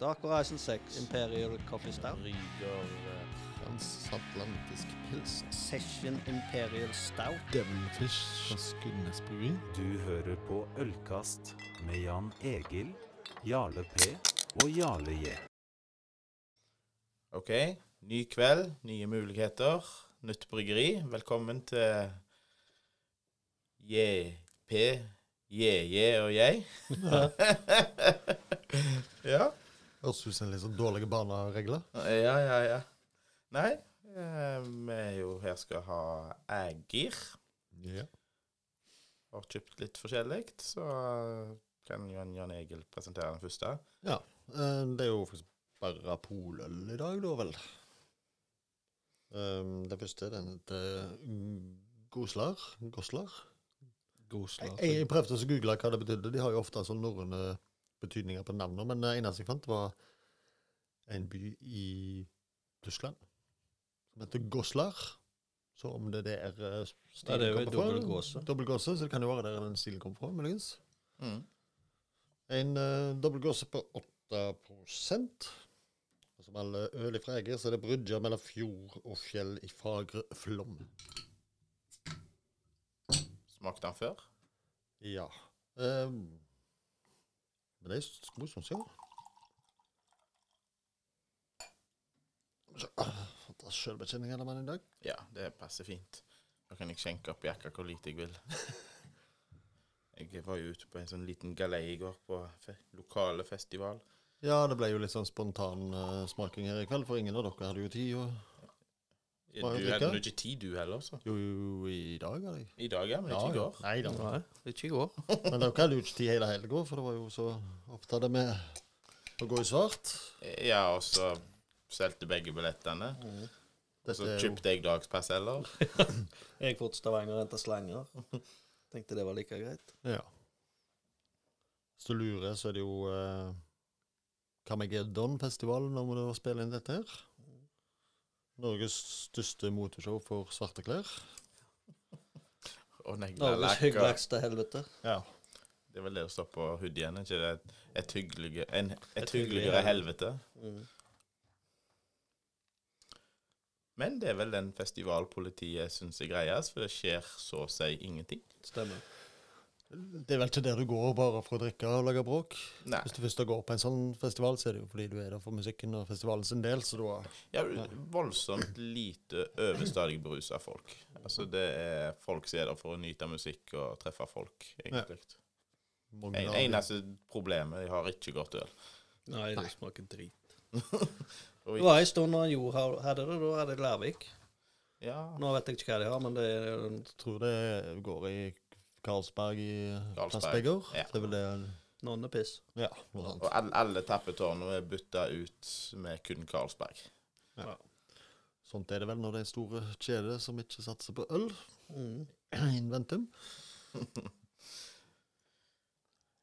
Darker Horizon 6 Imperial Coffee Stout. Ryger eh, Transatlantisk pils. Session Imperial Stout. Devilfish fra Skudenes bryggeri. Du hører på Ølkast med Jan Egil, Jarle P og Jarle J. OK. Ny kveld, nye muligheter. Nytt bryggeri. Velkommen til JP, JJ og jeg. ja. Høres ut som en litt sånn dårlige barneregler. Ja, ja, ja. Nei, eh, vi er jo her skal ha Ægir. Ja. Har kjøpt litt forskjellig, så kan Jan, Jan Egil presentere den første. ja. eh, Det er jo faktisk bare poløl i dag, da vel. Den det første den heter Goslar. Goslar. Goslar. Jeg, jeg prøvde å google hva det betydde. De har jo ofte sånn norrøne betydninger på navnene, men det eneste jeg fant, var en by i Tyskland som heter Goslar. Så om det er der eh, Ja, stilen det er jo kommer fra gåse. Dobbel gåse, så det kan jo være der den stilen kommer fra, muligens. Mm. En uh, dobbel gåse på 8 Og Som alle øl fra Eger, så er det brudger mellom fjord og fjell i fagre flom. Smakte han før? Ja. Um, men det er sko som jeg. Så, ah, Fantastisk man i dag. Ja, det passer fint. Da kan jeg skjenke opp jakka hvor lite jeg vil. Jeg var jo ute på en sånn liten galei i går på fe lokale festival. Ja, det ble jo litt sånn spontan eh, smaking her i kveld, for ingen av dere hadde jo tid. Og, Du hadde nå ikke tid, du heller, så. jo, jo, i dag hadde jeg. I dag, ja, men ikke i går. Nei da. Nei, ikke i går. Men dere hadde jo ikke tid hele helga, for det var jo så opptatt med å gå i svart. Ja, og så solgte begge billettene. Mm. Så kjøpte jeg dagspass heller. Jeg får til Stavanger og hente slanger. Tenkte det var like greit. Ja. Hvis du lurer, så er det jo uh, Carmageddon-festivalen når vi spiller inn dette her. Norges største moteshow for svarte klær. Og Norges hyggeligste helvete. Ja. Det er vel det å stå på hoodien, er ikke det? Et, et, hyggelige, en, et, Et hyggelig hyggeligere helvete. Mm. Men det er vel den festivalpolitiet syns er greiest, for det skjer så å si ingenting. Stemmer. Det er vel ikke der du går bare for å drikke og lage bråk. Nei. Hvis du først går på en sånn festival, så er det jo fordi du er der for musikken og festivalen sin del, så du har... Ja, voldsomt lite overstadig berusa folk. Altså, det er folk som er der for å nyte musikk og treffe folk, egentlig. mange En, eneste problemet, de har ikke godt øl. Nei, det smaker drit. Det var en stund når Jo hadde det, da hadde de Lærvik. Ja, Nå vet jeg ikke hva de har, men det er Jeg tror det går i Karlsberg i Karlsberg, plastbeger. ja. Det er vel det nonnepiss. Ja, noe sånt. og alle, alle tappetårnene er bytta ut med kun Carlsberg. Ja. Sånt er det vel når det er store kjeder som ikke satser på øl. Mm. Inventum.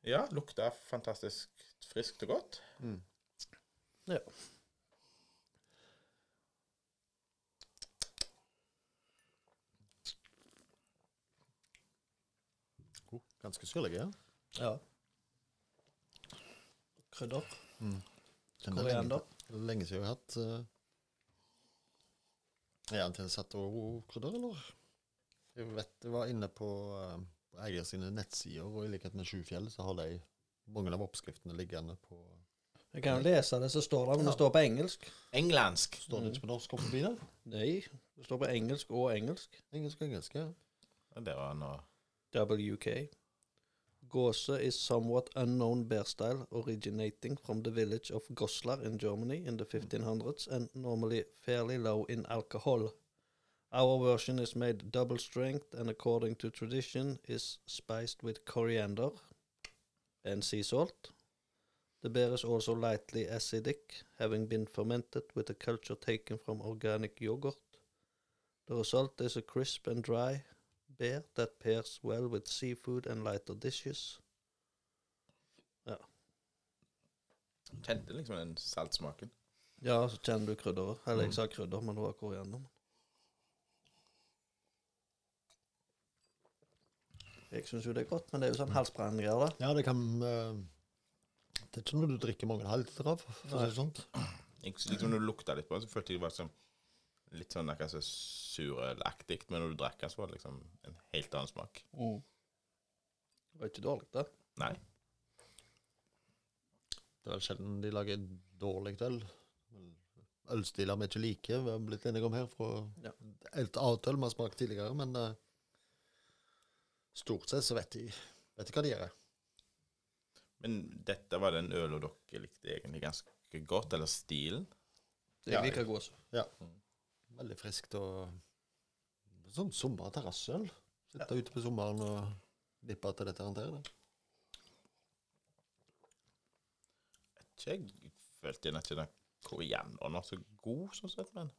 Ja, lukta fantastisk friskt og godt. Ja. Ganske syrlig, ja. ja. Krydder. Er Koriander. Lenge, lenge siden jeg har hatt uh, Er den tilsatt og krydder, eller? Jeg vet jeg var inne på uh, Eier sine nettsider, og i likhet med Sjufjell så har de mange av oppskriftene liggende på Jeg kan lese det som står der, men det står på engelsk. Englandsk. Står det ikke på norsk oppe der? Nei, det står på engelsk og engelsk. Engelsk og engelsk, ja. Det var noe WK. Gåse is somewhat unknown bear style originating from the village of Goslar in Germany in the 1500s and normally fairly low in alcohol. Our version is made double strength and according to tradition is spiced with coriander and sea salt. The beer is also lightly acidic, having been fermented with a culture taken from organic yogurt. The result is a crisp and dry beer that pairs well with seafood and lighter dishes. Kjente liksom den saltsmaken. Ja, så kjenner du krydderet. Eller jeg sa krydder, men det var koriander. Jeg syns jo det er godt, men det er jo sånn halsbrannende da. Ja, det kan uh, Det er ikke noe du drikker mange halvliter av. for å si det sånn. Ikke liksom når du lukta litt på den, så følte jeg det var sånn, litt sånn så surølaktig. Men når du drakk den, så var det liksom en helt annen smak. Mm. Det var ikke dårlig, det. Nei. Det er vel sjelden de lager dårlig øl. Ølstiler vi ikke liker, vi har blitt enige om her. Fra Ja. et annet øl vi har smakt tidligere, men uh, stort sett så vet de, vet de hva de gjør. Men dette var den ølen dere likte egentlig ganske godt, eller stilen. Det Ja, er Ja. godt. Veldig friskt og sånn sommerterrasseøl. Sitte ute på sommeren og vippe til dette her. jeg følte gjerne ikke den korianderen var så god, sånn sett, men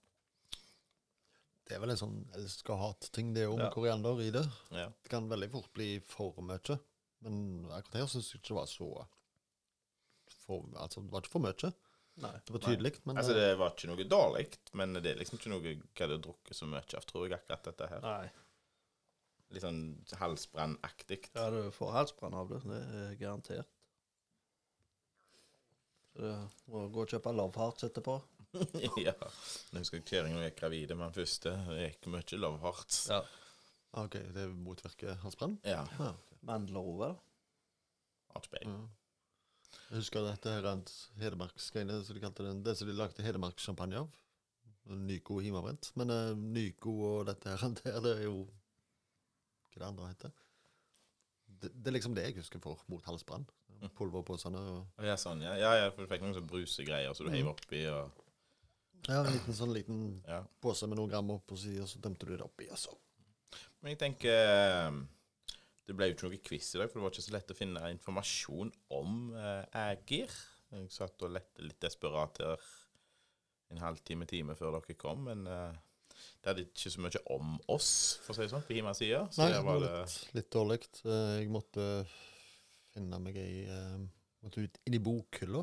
Det er vel en sånn elsk og hat-ting, det òg, med Ja. koriander i det. ja. Det kan veldig fort bli for mye. Men akkurat her syns jeg ikke det var så for, Altså, det var ikke for mye. Nei. Det var tydelig, men Altså, eh, det var ikke noe dårlig, men det er liksom ikke noe jeg hadde drukket så mye av, tror jeg, akkurat dette her. Nei. Litt sånn halsbrannaktig. Ja, du får halsbrann av det. Det er garantert. Så det må gå og kjøpe Love Hearts etterpå. ja. Jeg husker kjerringa gikk gravide med den første. Det gikk mye love hearts. Ja. ah, OK, det motvirker halsbrann? Ja. Ja, ok. Mandler Har ikke peiling. Jeg husker dette her er Hedmarksgreiene, som de kalte det. Det som de lagde Hedmarkssjampanje av. Nyco hjemmebrent. Men uh, Nyco og dette her, det, er jo Hva det andre heter? Det, det er liksom det jeg husker for mot halsbrann. Pulverposene og Ja, sånn, ja. ja, ja, for du fikk noen sånn brusegreier så du heiv oppi, og Ja, en liten sånn liten ja. pose med noen gram oppå siden, og så dømte du det oppi, og så Men jeg tenker eh, Det ble jo ikke noe quiz i dag, for det var ikke så lett å finne informasjon om eh, Ægir. Jeg satt og lette litt desperat her en halvtime, time før dere kom, men eh, det hadde ikke så mye om oss, for å si det sånn, på Himas side. Så Nei, det var litt, litt dårlig. Eh, Jeg måtte finne meg ei eh, Måtte ut inn i bokhylla.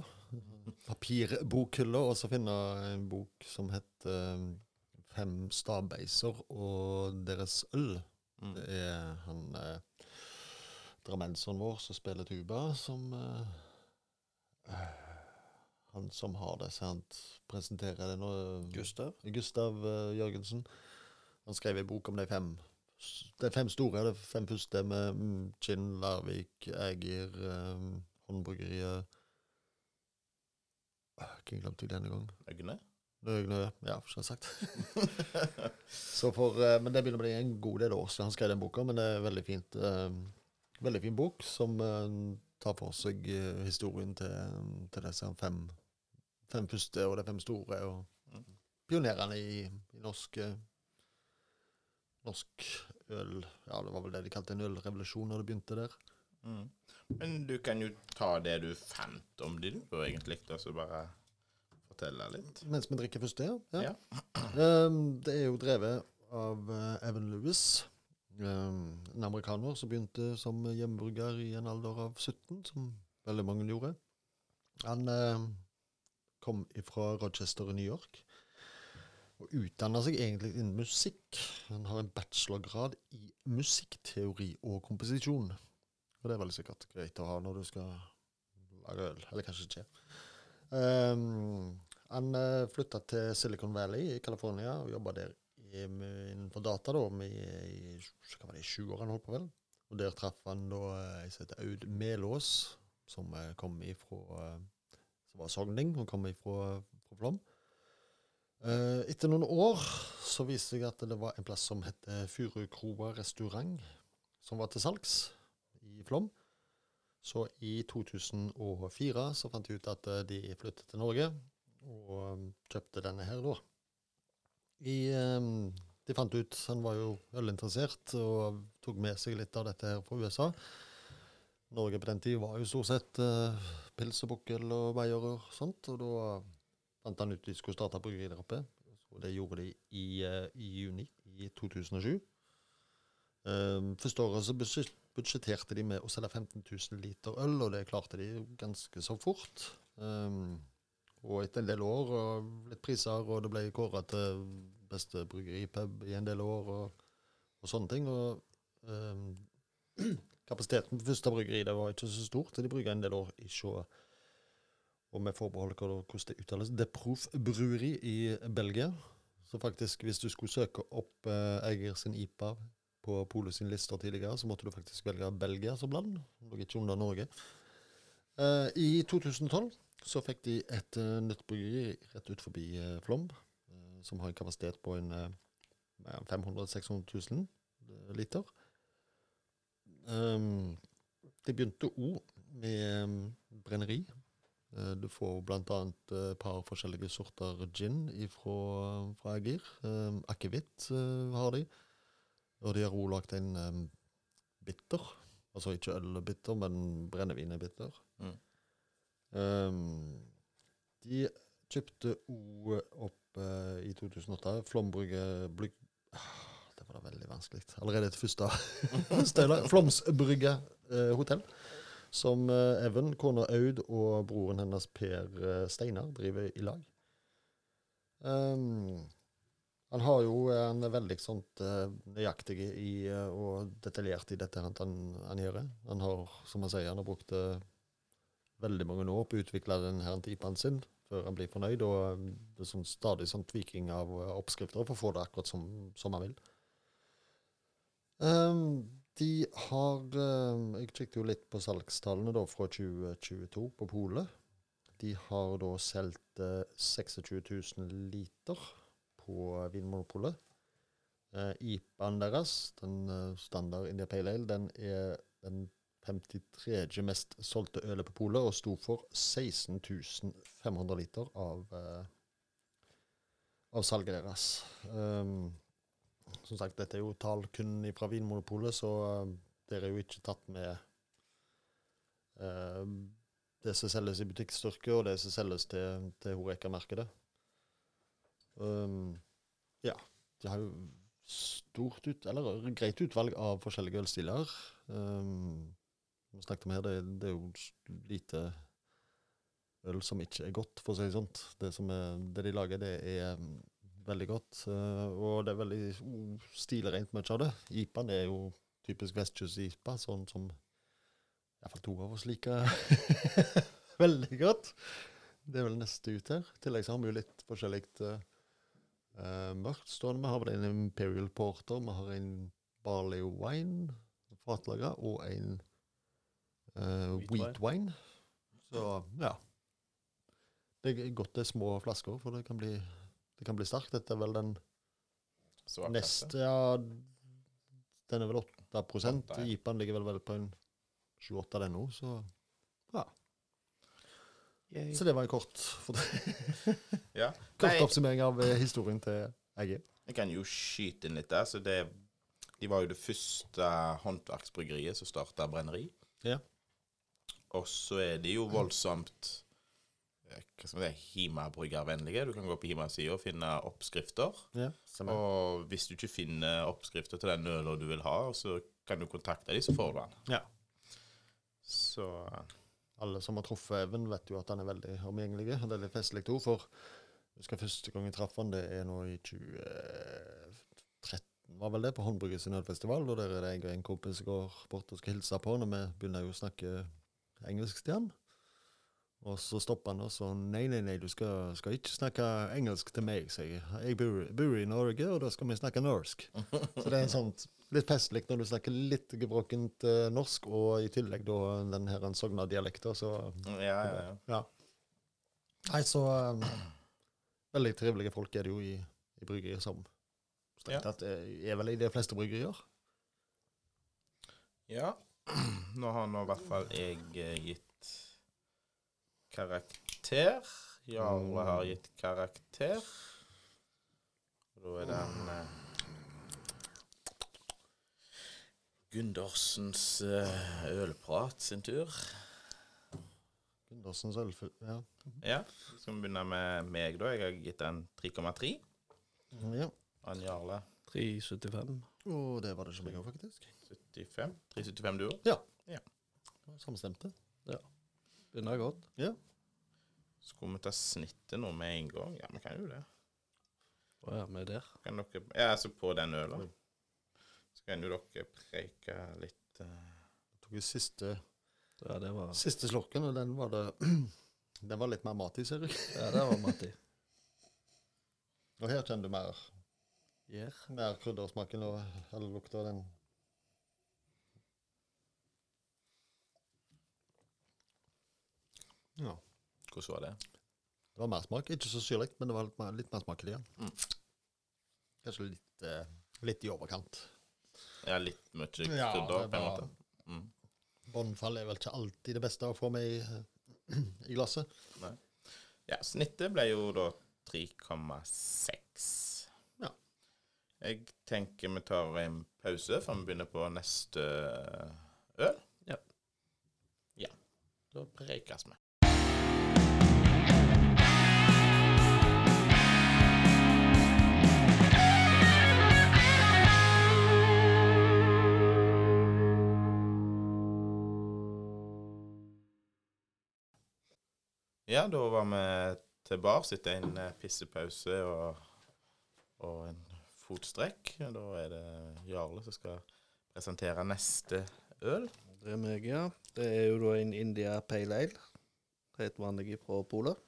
Papirbokhylla, og så finne en bok som eh, Fem stabbeiser og deres øl. mm. Det er han eh, drammenseren vår som spiller tuba, som eh, eh, Han som har det, han presenterer det nå. Gustav. Gustav uh, Jørgensen. Han skrev en bok om de fem De fem store, de fem første med mm, Kinn, Larvik, Ægir, um, Håndbryggeriet Hvem uh, glemte jeg denne gang? Øgne? Øgne, ja, selvsagt. Så for, eh, men det begynner å bli en god del år siden han skrev den boka, men det er veldig fint. eh, veldig fin bok som eh, tar for seg eh, historien til, til disse fem, fem første og de fem store, og pionerene i, i norsk eh, norsk øl Ja, det var vel det de kalte en ølrevolusjon når det begynte der. Mm. Men du kan jo ta det du fant om de, du, egentlig, og så bare fortelle litt. Mens vi drikker først, ja. Ja. Um, det er jo drevet av Evan Lewis, en amerikaner som begynte som hjemmebrygger i en alder av 17, som veldig mange gjorde. Han eh, kom fra Rochester i New York og utdanna seg egentlig innen musikk. Han har en bachelorgrad i musikkteori og komposisjon. Og det er veldig sikkert greit å ha når du skal lage øl, eller kanskje ikke. Um, han uh, flytta til Silicon Valley i California og jobba der innenfor data da, med, i, hva var det, i sju år han holdt på vel. Og der traff han da jeg som heter Aud Melås, som eh, kom ifra eh, Som var sogning, hun kom ifra, fra Flåm. Eh, etter noen år så viste det seg at det var en plass som het Furukroa restaurant, som var til salgs i Flom. Så i 2004 så fant de ut at eh, de flyttet til Norge, og kjøpte denne her da. I, um, de fant ut, han var jo ølinteressert, og tok med seg litt av dette her fra USA. Norge på den tid var jo stort sett uh, pils og bukkel og veier og sånt, og da fant han ut de skulle starte bryggeri der oppe. Og det gjorde de i, uh, i juni i 2007. Um, første året så budsjetterte de med å selge 15 000 liter øl, og det klarte de ganske så fort. Um, og etter en del år og litt priser, og det ble kåra til beste bryggeripub i en del år, og, og sånne ting. Og um, kapasiteten på første bryggeri det var ikke så stort, så de brygga en del år i sjå Og med forbehold hvordan det uttales. Det Proff Brewery i Belgia. Så faktisk, hvis du skulle søke opp eh, Eiger sin IPA på Polet sin lister tidligere, så måtte du faktisk velge Belgia som land. Lå ikke under Norge. Eh, I 2012 så fikk de et uh, nytt bryggeri rett ut forbi uh, Flom, uh, som har en kapasitet på en uh, 500 000-600 000 liter. Um, det begynte òg med um, brenneri. Du får eh, et par forskjellige sorter gin ifra, fra Agir. Um, Akevitt eh, har de. Og de har òg lagd en bitter. Altså ikke ølbitter, men brennevin er bitter. Mm. Um, de kjøpte O opp uh, i 2008 Flombrygge Blyg... Ah, Det var da veldig vanskelig. Allerede et første støyler. Flomsbrygge uh, hotell. Som uh, Even, kona Aud og broren hennes Per Steinar driver i lag. Um, han har jo en veldig sånt nøyaktig i, og detaljert i dette han, han, gjør. Han har, som han sier, han har brukt eh, veldig mange år på å utvikle den her typen sin før han blir fornøyd, og eh, det er sånn, stadig sånn tviking av eh, oppskrifter for å få det akkurat som, som han vil. Um, de har um, Jeg kikket jo litt på salgstallene da fra 2022 på polet. De har da solgt uh, 26 000 liter på Vinmonopolet. Uh, IPA-en deres, den uh, standard India Pale Ale, den er den 53. mest solgte ølet på polet og sto for 16.500 liter av, eh, av salget deres. Um, som sagt, dette er jo tall kun fra Vinmonopolet, så uh, dere er jo ikke tatt med uh, det som selges i butikkstyrke, og det som selges til, til Horeka-markedet. Um, ja, de har jo stort ut, eller greit utvalg av forskjellige ølstiler. Um, vi snakket om her, det, det er jo lite øl som ikke er godt, for å si det sånn. Det, det de lager, det er mm, veldig godt. eh, og det er veldig oh, stilrent mye av det. IPA-en er jo typisk vestkyst-IPA, sånn som iallfall to av oss liker veldig godt. Det er vel neste ut her. I tillegg så har vi jo litt forskjellig uh, mørkt stående. Vi har vel en Imperial Porter, vi har en Barley Wine, fatlaga, og en eh, Wheat wine. Så ja. Det er godt det er små flasker, for det kan bli, det kan bli sterkt. Dette er vel den Svart neste Ja, den er vel 8 prosent. ja. Ligger vel, vel på en 7-8 den nå, så ja. Så det var en kort, for, Ja. kort Nei, oppsummering av eh, historien til Egge. jeg kan jo skyte inn litt der. Så det, de var jo det første håndverksbryggeriet som starta brenneri. Ja. Og så er de jo voldsomt eh, hva skal man si, Hima-bryggervennlige. Du kan gå på Hima-sida og finne oppskrifter. Ja. Og hvis du ikke finner oppskrifter til den øla du vil ha, så kan du kontakte dem, så får du den. Ja. Så Alle som har truffet Even, vet jo at han er veldig omgjengelig. Veldig festlig òg, for jeg husker første gang jeg traff han, det er nå i 2013, var vel det, på Håndbrygget nødfestival. Og der er det jeg og en kompis som går bort og skal hilse på når vi begynner jo å snakke engelsk til han. Og så stopper han og sa Nei, nei, nei, du skal, skal ikke snakke engelsk til meg, jeg. Jeg bor, bor i Norge, og da skal vi snakke norsk. Så det er en sånn litt festlig når du snakker litt gebrokkent eh, norsk, og i tillegg da den her en Sogna-dialekter, så ja, ja, ja. ja. Nei, så um, Veldig trivelige folk er det jo i, i bryggerier som strengt Ja. tatt er, er vel i de fleste bryggerier. Ja. Nå har nå i hvert fall jeg eh, gitt karakter. Jarle har gitt karakter. Da er det en eh, Gundersens eh, ølprat sin tur. Gundersens ølfull Ja. Ja, så skal vi begynne med meg, da. Jeg har gitt den 3,3. ja. Han Jarle 375. Og det var det ikke jeg òg, faktisk. 75. 3,75 du òg? Samstemte. Begynner godt. Skulle vi ta snittet nå med en gang? Ja, vi kan jo det. Å ja, vi er der. Kan dere, ja, altså på den øla. Så kan jo dere preike litt Jeg Tok jo siste, Ja, det var siste slurken, og den var det Den var litt mer matig, ser du. Ja, det var Matti. Og her kjenner du mer, yeah. mer kryddersmaken og eller lukta av den. Ja. Hvordan var det? Det var mer smak. Ikke så syrlig, men det var litt mer, litt mer smak i det. Mm. Kanskje litt, eh, litt i overkant. Ja, litt mye krydder, Ja, på en måte. Mm. Bånnfall er vel ikke alltid det beste å få med i, i glasset. Ja, snittet ble jo da 3,6. Ja. Jeg tenker vi tar en pause før vi begynner på neste øl. Ja. Ja. Da prekes vi. Ja, da var vi tilbake etter en eh, pissepause og, og en fotstrekk. Da er det Jarle som skal presentere neste øl. Det er meg, ja. Det er jo da en India Pale Ale. Helt vanlig fra Polet.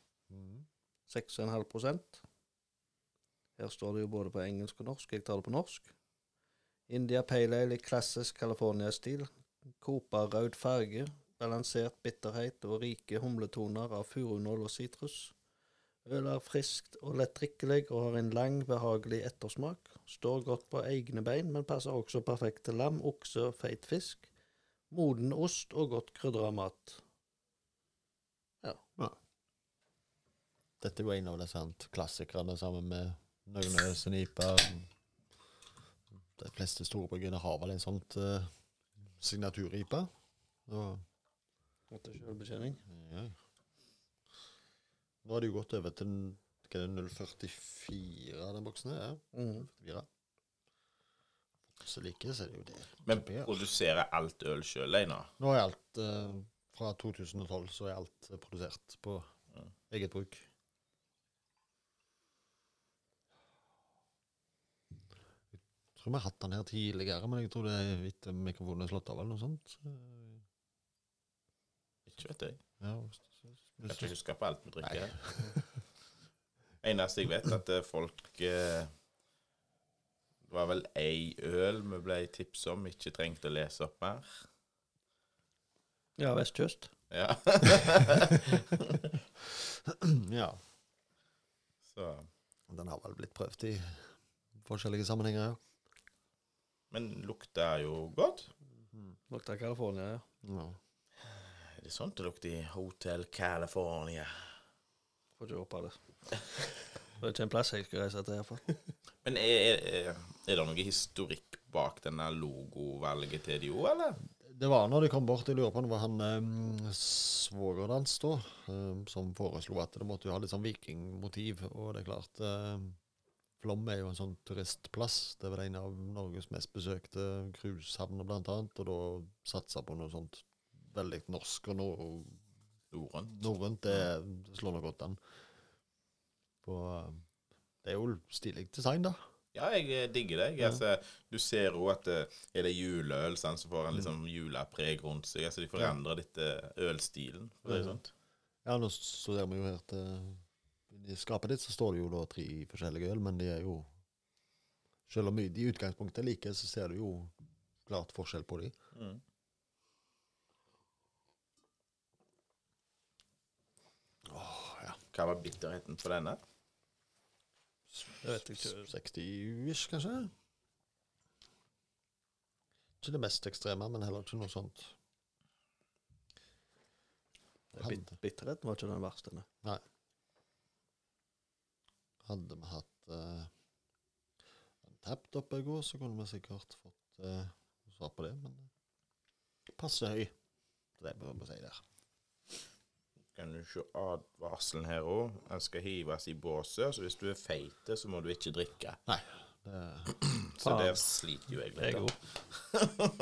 6,5% Her står det jo både på engelsk og norsk. Jeg tar det på norsk. India Pale Ale i klassisk California-stil. Koperrød farge, balansert bitterhet og rike humletoner av furunål og sitrus. Øl er friskt og lettdrikkelig og har en lang, behagelig ettersmak. Står godt på egne bein, men passer også perfekt til lam, okse og feit fisk. Moden ost og godt krydra mat. Ja. Dette er jo en av her klassikerne sammen med Nøgnøs og. De fleste storbryggene har vel en sånt uh, signatur-IPA. Og, Etter selvbetjening. ja. Nå har det jo gått over til hva er det, 044 den boksen her. Ja. 4. Så like, så er det jo det. Men produserer alt øl sjøl, Einar? Nå er alt eh, Fra 2012 så er alt eh, produsert på Ja. eget bruk. Jeg tror vi har hatt den her tidligere, men jeg tror det er etter mikrofonen er slått av eller noe sånt. Ikke vet jeg. Ja, Jeg kan ikke huske på alt vi drikker. Eneste jeg vet, at eh, folk eh, Det var vel ei øl vi ble tipset om, ikke trengte å lese opp mer. Ja, vestkyst. Ja. ja. Så Den har vel blitt prøvd i forskjellige sammenhenger, ja. Men lukter jo godt. Lukter California, ja. ja. Er det sånt det lukter i Hotel California? Får ikke håpe det. Det er ikke en plass jeg skal reise til, iallfall. Men er, er, er det noe historikk bak denne logovalget til de òg, eller? Det var når de kom bort, jeg lurer på om det var han um, svogeren hans da, um, som foreslo at det måtte jo ha litt sånn vikingmotiv. Og det er klart um, Flom er jo en sånn turistplass. Det var en av Norges mest besøkte cruisehavner, blant annet. Og da satsa på noe sånt veldig norsk og no Norrønt. Det, det slår nok godt an. På, det er jo stilig design, da. Ja, jeg eh, digger det. Jeg, altså, du ser òg at eh, er det juleøl, sant, så får en liksom julepreg rundt seg. Altså, de forandrer litt eh, ølstilen. For det Ja. Ja, nå studerer vi jo her til I skapet ditt så står det jo da tre forskjellige øl, men de er jo Selv om de i utgangspunktet er like, så ser du jo klart forskjell på dem. Mm. ja. Hva var bitterheten på denne? Jeg vet ikke. 60-ish, kanskje? Ikke det mest ekstreme, men heller ikke noe sånt. Bit bitterheten var ikke den verste. nei. Hadde vi hatt uh, en tapt oppe i går, så kunne vi sikkert fått uh, svar på det, men uh, passe høy. Det bør vi si der. Kan du se advarselen her òg? Den skal hives i båset. Så hvis du er feit, så må du ikke drikke. Det, Så der sliter jo jeg er litt. god.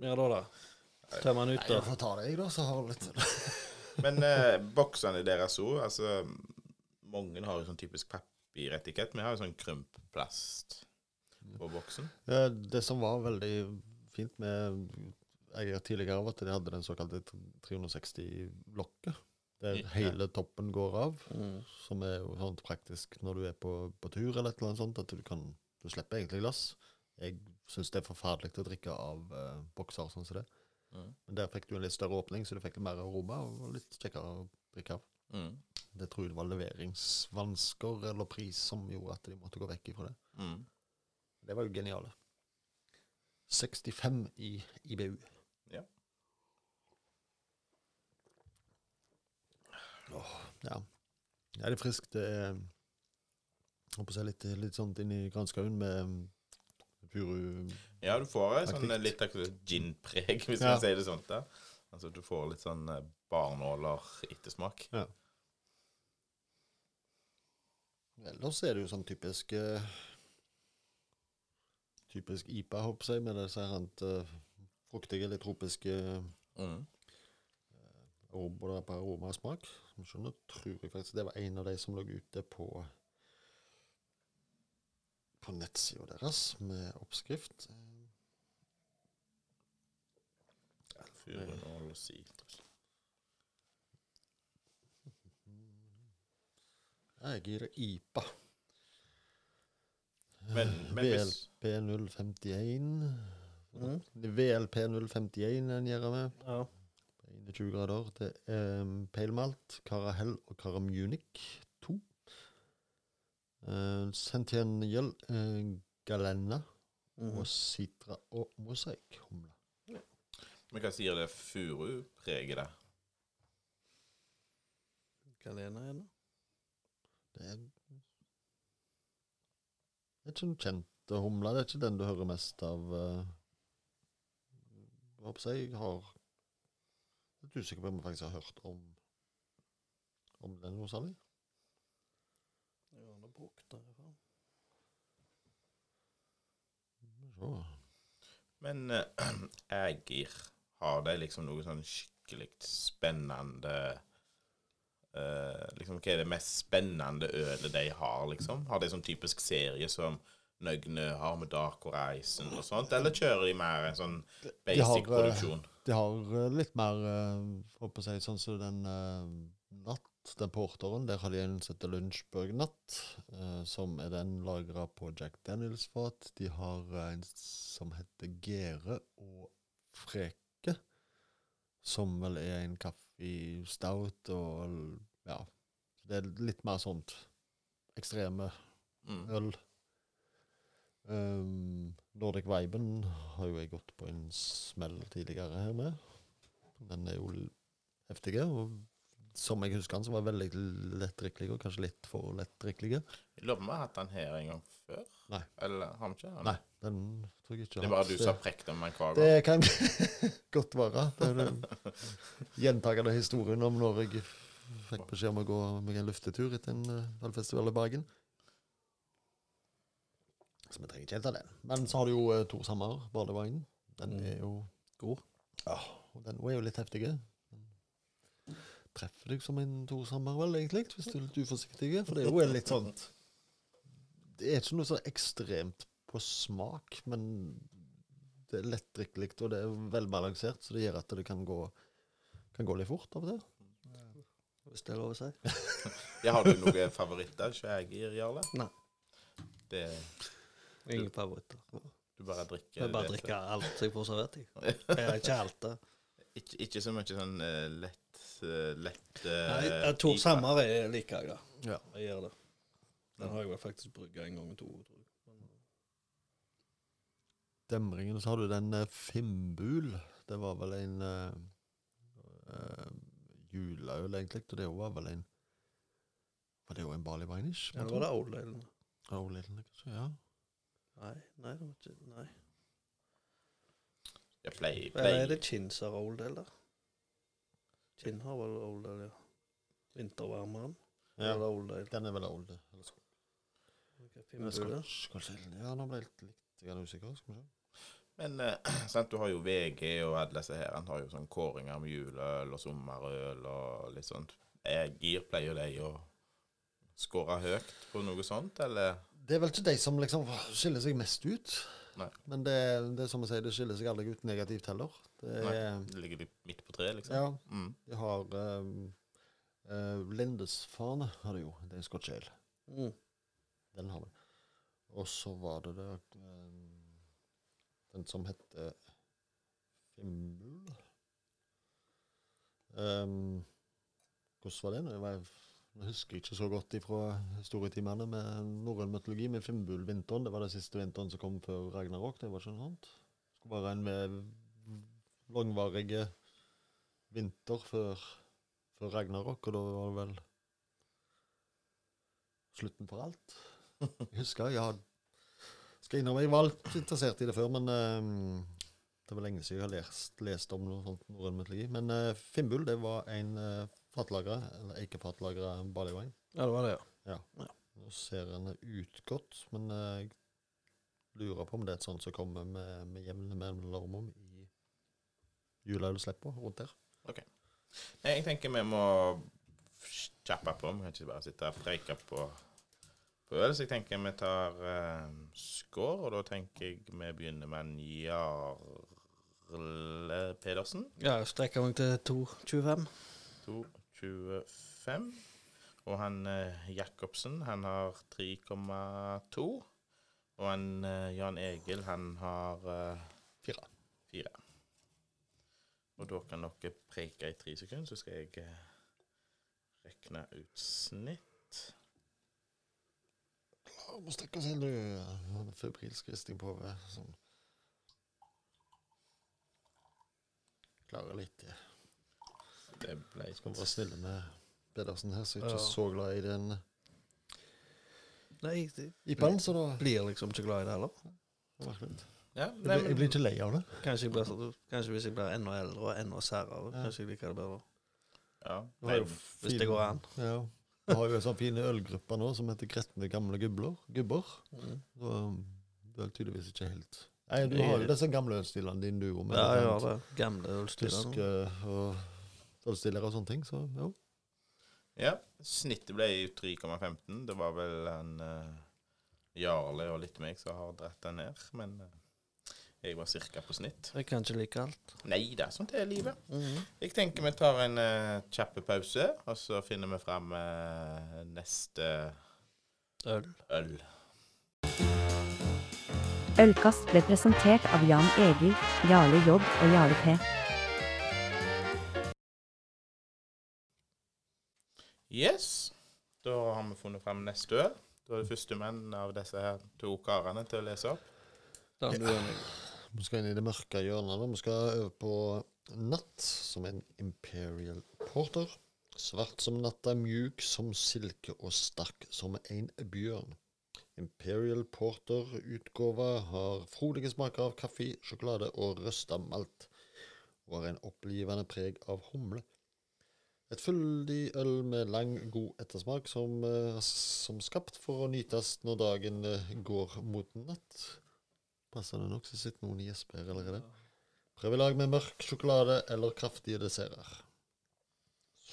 Hva gjør da, da? Tømmer den ut, Nei, jeg får ta det, jeg, da, så har du litt da. Men eh, boksene deres òg, altså Mange har jo sånn typisk papiretikett. Vi har jo sånn krympplast på boksen. Det, Det som var veldig fint med eier tidligere, av at de hadde den såkalte 360-lokket. Der Ja. hele toppen går av. Mm. Som er jo sånn praktisk når du er på, på tur eller et eller annet sånt, at du kan Du slipper egentlig glass. Jeg syns det er forferdelig å drikke av eh, bokser sånn som det. Mm. Men der fikk du en litt større åpning, så du fikk mer aroma og litt kjekkere å drikke av. Mm. Det tror jeg det var leveringsvansker eller pris som gjorde at de måtte gå vekk ifra det. Mm. Det var jo geniale. 65 i IBU. Ja. Åh, ja. ja, det er friskt. Det er håper jeg litt, litt sånt inni granskauen med mm, furu Ja, du får sånn litt gin-preg, hvis Ja. man sier det sånt. da. Altså, du får litt sånn eh, barnåler-ettersmak. Ellers er det jo sånn typisk eh, Typisk IPA, håper jeg, med disse her uh, fruktige, litt tropiske Mm. på aroma og smak. Som skjønner, tror jeg faktisk det var en av de som lå ute på på nettsida deres med oppskrift. Jeg gir det IPA. Men, men VLP 051 Mm. VLP 051 den gjør med. Ja. 21 grader. Det er um, pale malt, Carahel og Caramunic 2. Uh, Centennial uh, Galenna Mhm. og Sitra og mosaikkhumle. Men hva sier det furupreget der? Galena er det? Det er Det er ikke den kjente humla. Det er ikke den du hører mest av. Uh, jeg håper jeg har litt usikker på om jeg faktisk har hørt om om den noe særlig. Ja, han har brukt det. i hvert fall. Så. Men eh, Ægir, har de liksom noe sånn skikkelig spennende uh, Liksom, Hva er det mest spennende ølet de har, liksom? Har de sånn typisk serie som Nøgne har med Dark Horizon og sånt, eller kjører de mer en sånn basic har, produksjon? De har eh, litt mer uh, å si sånn som den eh, natt, den porteren. Der har de en som heter Lunsjburg Natt, eh, som er den lagra på Jack Daniels-fat. De har eh, en som heter Gere og Freke, som vel er en kaffe stout og ja. Det er litt mer sånt ekstreme Mm. Um, Nordic Viben har jo jeg gått på en smell tidligere her med. Den er jo heftig, og som jeg husker den, så var den veldig lettdrikkelig, og kanskje litt for lettdrikkelig. Jeg lurer på om vi har hatt den her en gang før? Nei. Eller har vi ikke? Nei, den tror jeg ikke Det er bare du som har prekt om den hver gang. Det kan godt være. Det er den gjentagende historien om når jeg fikk beskjed om å gå meg en luftetur etter en valgfestival ølfestival i Bergen. Så vi trenger ikke helt av den. Men så har du jo eh, to Sammer, Barlevinen. Den Mm. er jo God. Ja, og den er jo litt heftig. Den treffer deg som en Torshammer vel, egentlig, hvis du er litt uforsiktig. For det er jo litt sånn Det er ikke noe så ekstremt på smak, men det er lettdrikkelig, og det er velbalansert, så det gjør at det kan gå, kan gå litt fort av og til. Hvis det er lov å si. Jeg har du noen favoritter? som jeg gir, Jarle? Nei. Det, Ingen favoritter. du bare drikker Jeg bare drikker alt jeg får servert. jeg. Jeg ikke alt det. Ikke, ikke så mye sånn eh, lett eh, lett uh, Nei, jeg tror Sammer er like jeg, da. Ja. Jeg gjør det. Den har jeg vel faktisk brygga en gang i to. Tror jeg. Demringen, så har du den uh, Fimbul. Det var vel en uh, uh, juleøl, egentlig, og det var vel en Var det jo en Barley Vinish? ja, det var det Old Ale. Old Ale, kanskje? Ja. Nei, nei, det var ikke Nei. Jeg pleier, Eller pleier. er det Chins Old Ale, da? Chin har vel Old Ale, ja. Vintervarmeren. ja. Eller Old. Den er vel old. Eller sk- Okay, eller Fimbule. Scotch, kanskje? Ja, nå ble jeg litt, litt grann usikker. Skal vi se. Men eh, sant, du har jo VG og alle disse her. Han har jo sånn kåringer med juleøl og sommerøl og litt sånt. Jeg gir pleier de å skåre høyt på noe sånt, eller? Det er vel ikke de som liksom skiller seg mest ut. Nei. Men det, det er som å si, det skiller seg aldri ut negativt heller. Det Nei. er, Det ligger litt midt på treet, liksom? ja, Mm. de har um, Uh, Lindesfane har det jo. Det er Scotch Ale. Mm. Den har vi. Og så var det der um, Den som heter Fimbul. Um, hvordan var det? nå? Jeg husker ikke så godt ifra historietimene med norrøn mytologi, med Fimbul-vinteren det var den siste vinteren som kom før Ragnarok. Det var ikke noe sånt? Det skulle være en med langvarige vinter før, før Ragnarok, og da var det vel slutten for alt. Jeg husker jeg har skal innrømme jeg var litt interessert i det før, men eh, det var lenge siden jeg har lest, lest om noe sånt norrøn mytologi. Men uh, Fimbul det var en uh, fatlagra, eller ikke eikefatlagra barleyvin. Ja, det var det, ja. Nå ser den ut godt, men eh, jeg lurer på om det er et sånt som kommer med, med jevne mellomrom i jula eller slipper rundt der. Nei, jeg tenker vi må kjappe på. Vi kan ikke bare sitte og preike på, på øl. Så jeg tenker vi tar uh, score, og da tenker jeg vi begynner med en Jarle Pedersen. Ja, strekker meg til 2,25. 2,25. Og han eh, Jacobsen, han har 3,2. Og han eh, Jan Egil, han har eh, Fire. fire. Og da kan dere preike i tre sekunder, så skal jeg eh, rekne ut snitt. Å, må strekke oss helt du. Febrilsk risting på hodet. Sånn. Klarer litt. ja. Det ble Skal være snille med Pedersen her, så jeg er ikke Ja. så glad i den Nei, jeg IPA-en, så da blir liksom ikke glad i det heller. merker litt. Ja, Jeg, nei, blir- jeg blir ikke lei av det. Kanskje, jeg blir, kanskje hvis jeg blir enda eldre og enda særere, Ja. kanskje jeg liker det bedre. ja, nei, Hvis det går an. Ja. Vi har jo en sånn fin ølgruppe nå som heter Gretne gamle gubler. Gubber. Mm. Så um, du er tydeligvis ikke helt Nei, du har jo disse gamle ølstilene dine, du òg. Ja, jeg har det. Gamle ølstiler. Tysk og ølstillere og sånne ting. Så jo. Ja, snittet ble jo 3,15. Det var vel en uh, Jarle og litt meg som har dratt den ned. Men uh, jeg var cirka på snitt. Jeg kan ikke like alt. Nei, det er sånt det er livet. Mhm. Jeg tenker vi tar en uh, kjapp pause, og så finner vi fram uh, neste Øl. øl. Ølkast ble presentert av Jan Egil, Jarle J og Jarle P. Yes. Da har vi funnet fram neste øl. Da er det førstemann av disse her to karene til å lese opp. Du er med. Vi skal inn i det mørke hjørnet. Vi skal over på Natt, som en Imperial Porter. Svart som natta, mjuk som silke og sterk som en bjørn. Imperial Porter-utgåva har frodige smaker av kaffe, sjokolade og røsta malt, og har en opplivende preg av humle. Et fyldig øl med lang, god ettersmak, som, eh, som skapt for å nytes når dagen eh, går mot natt. Passende nok så sitter noen i gjesper allerede. Prøv i lag med mørk sjokolade eller kraftige desserter.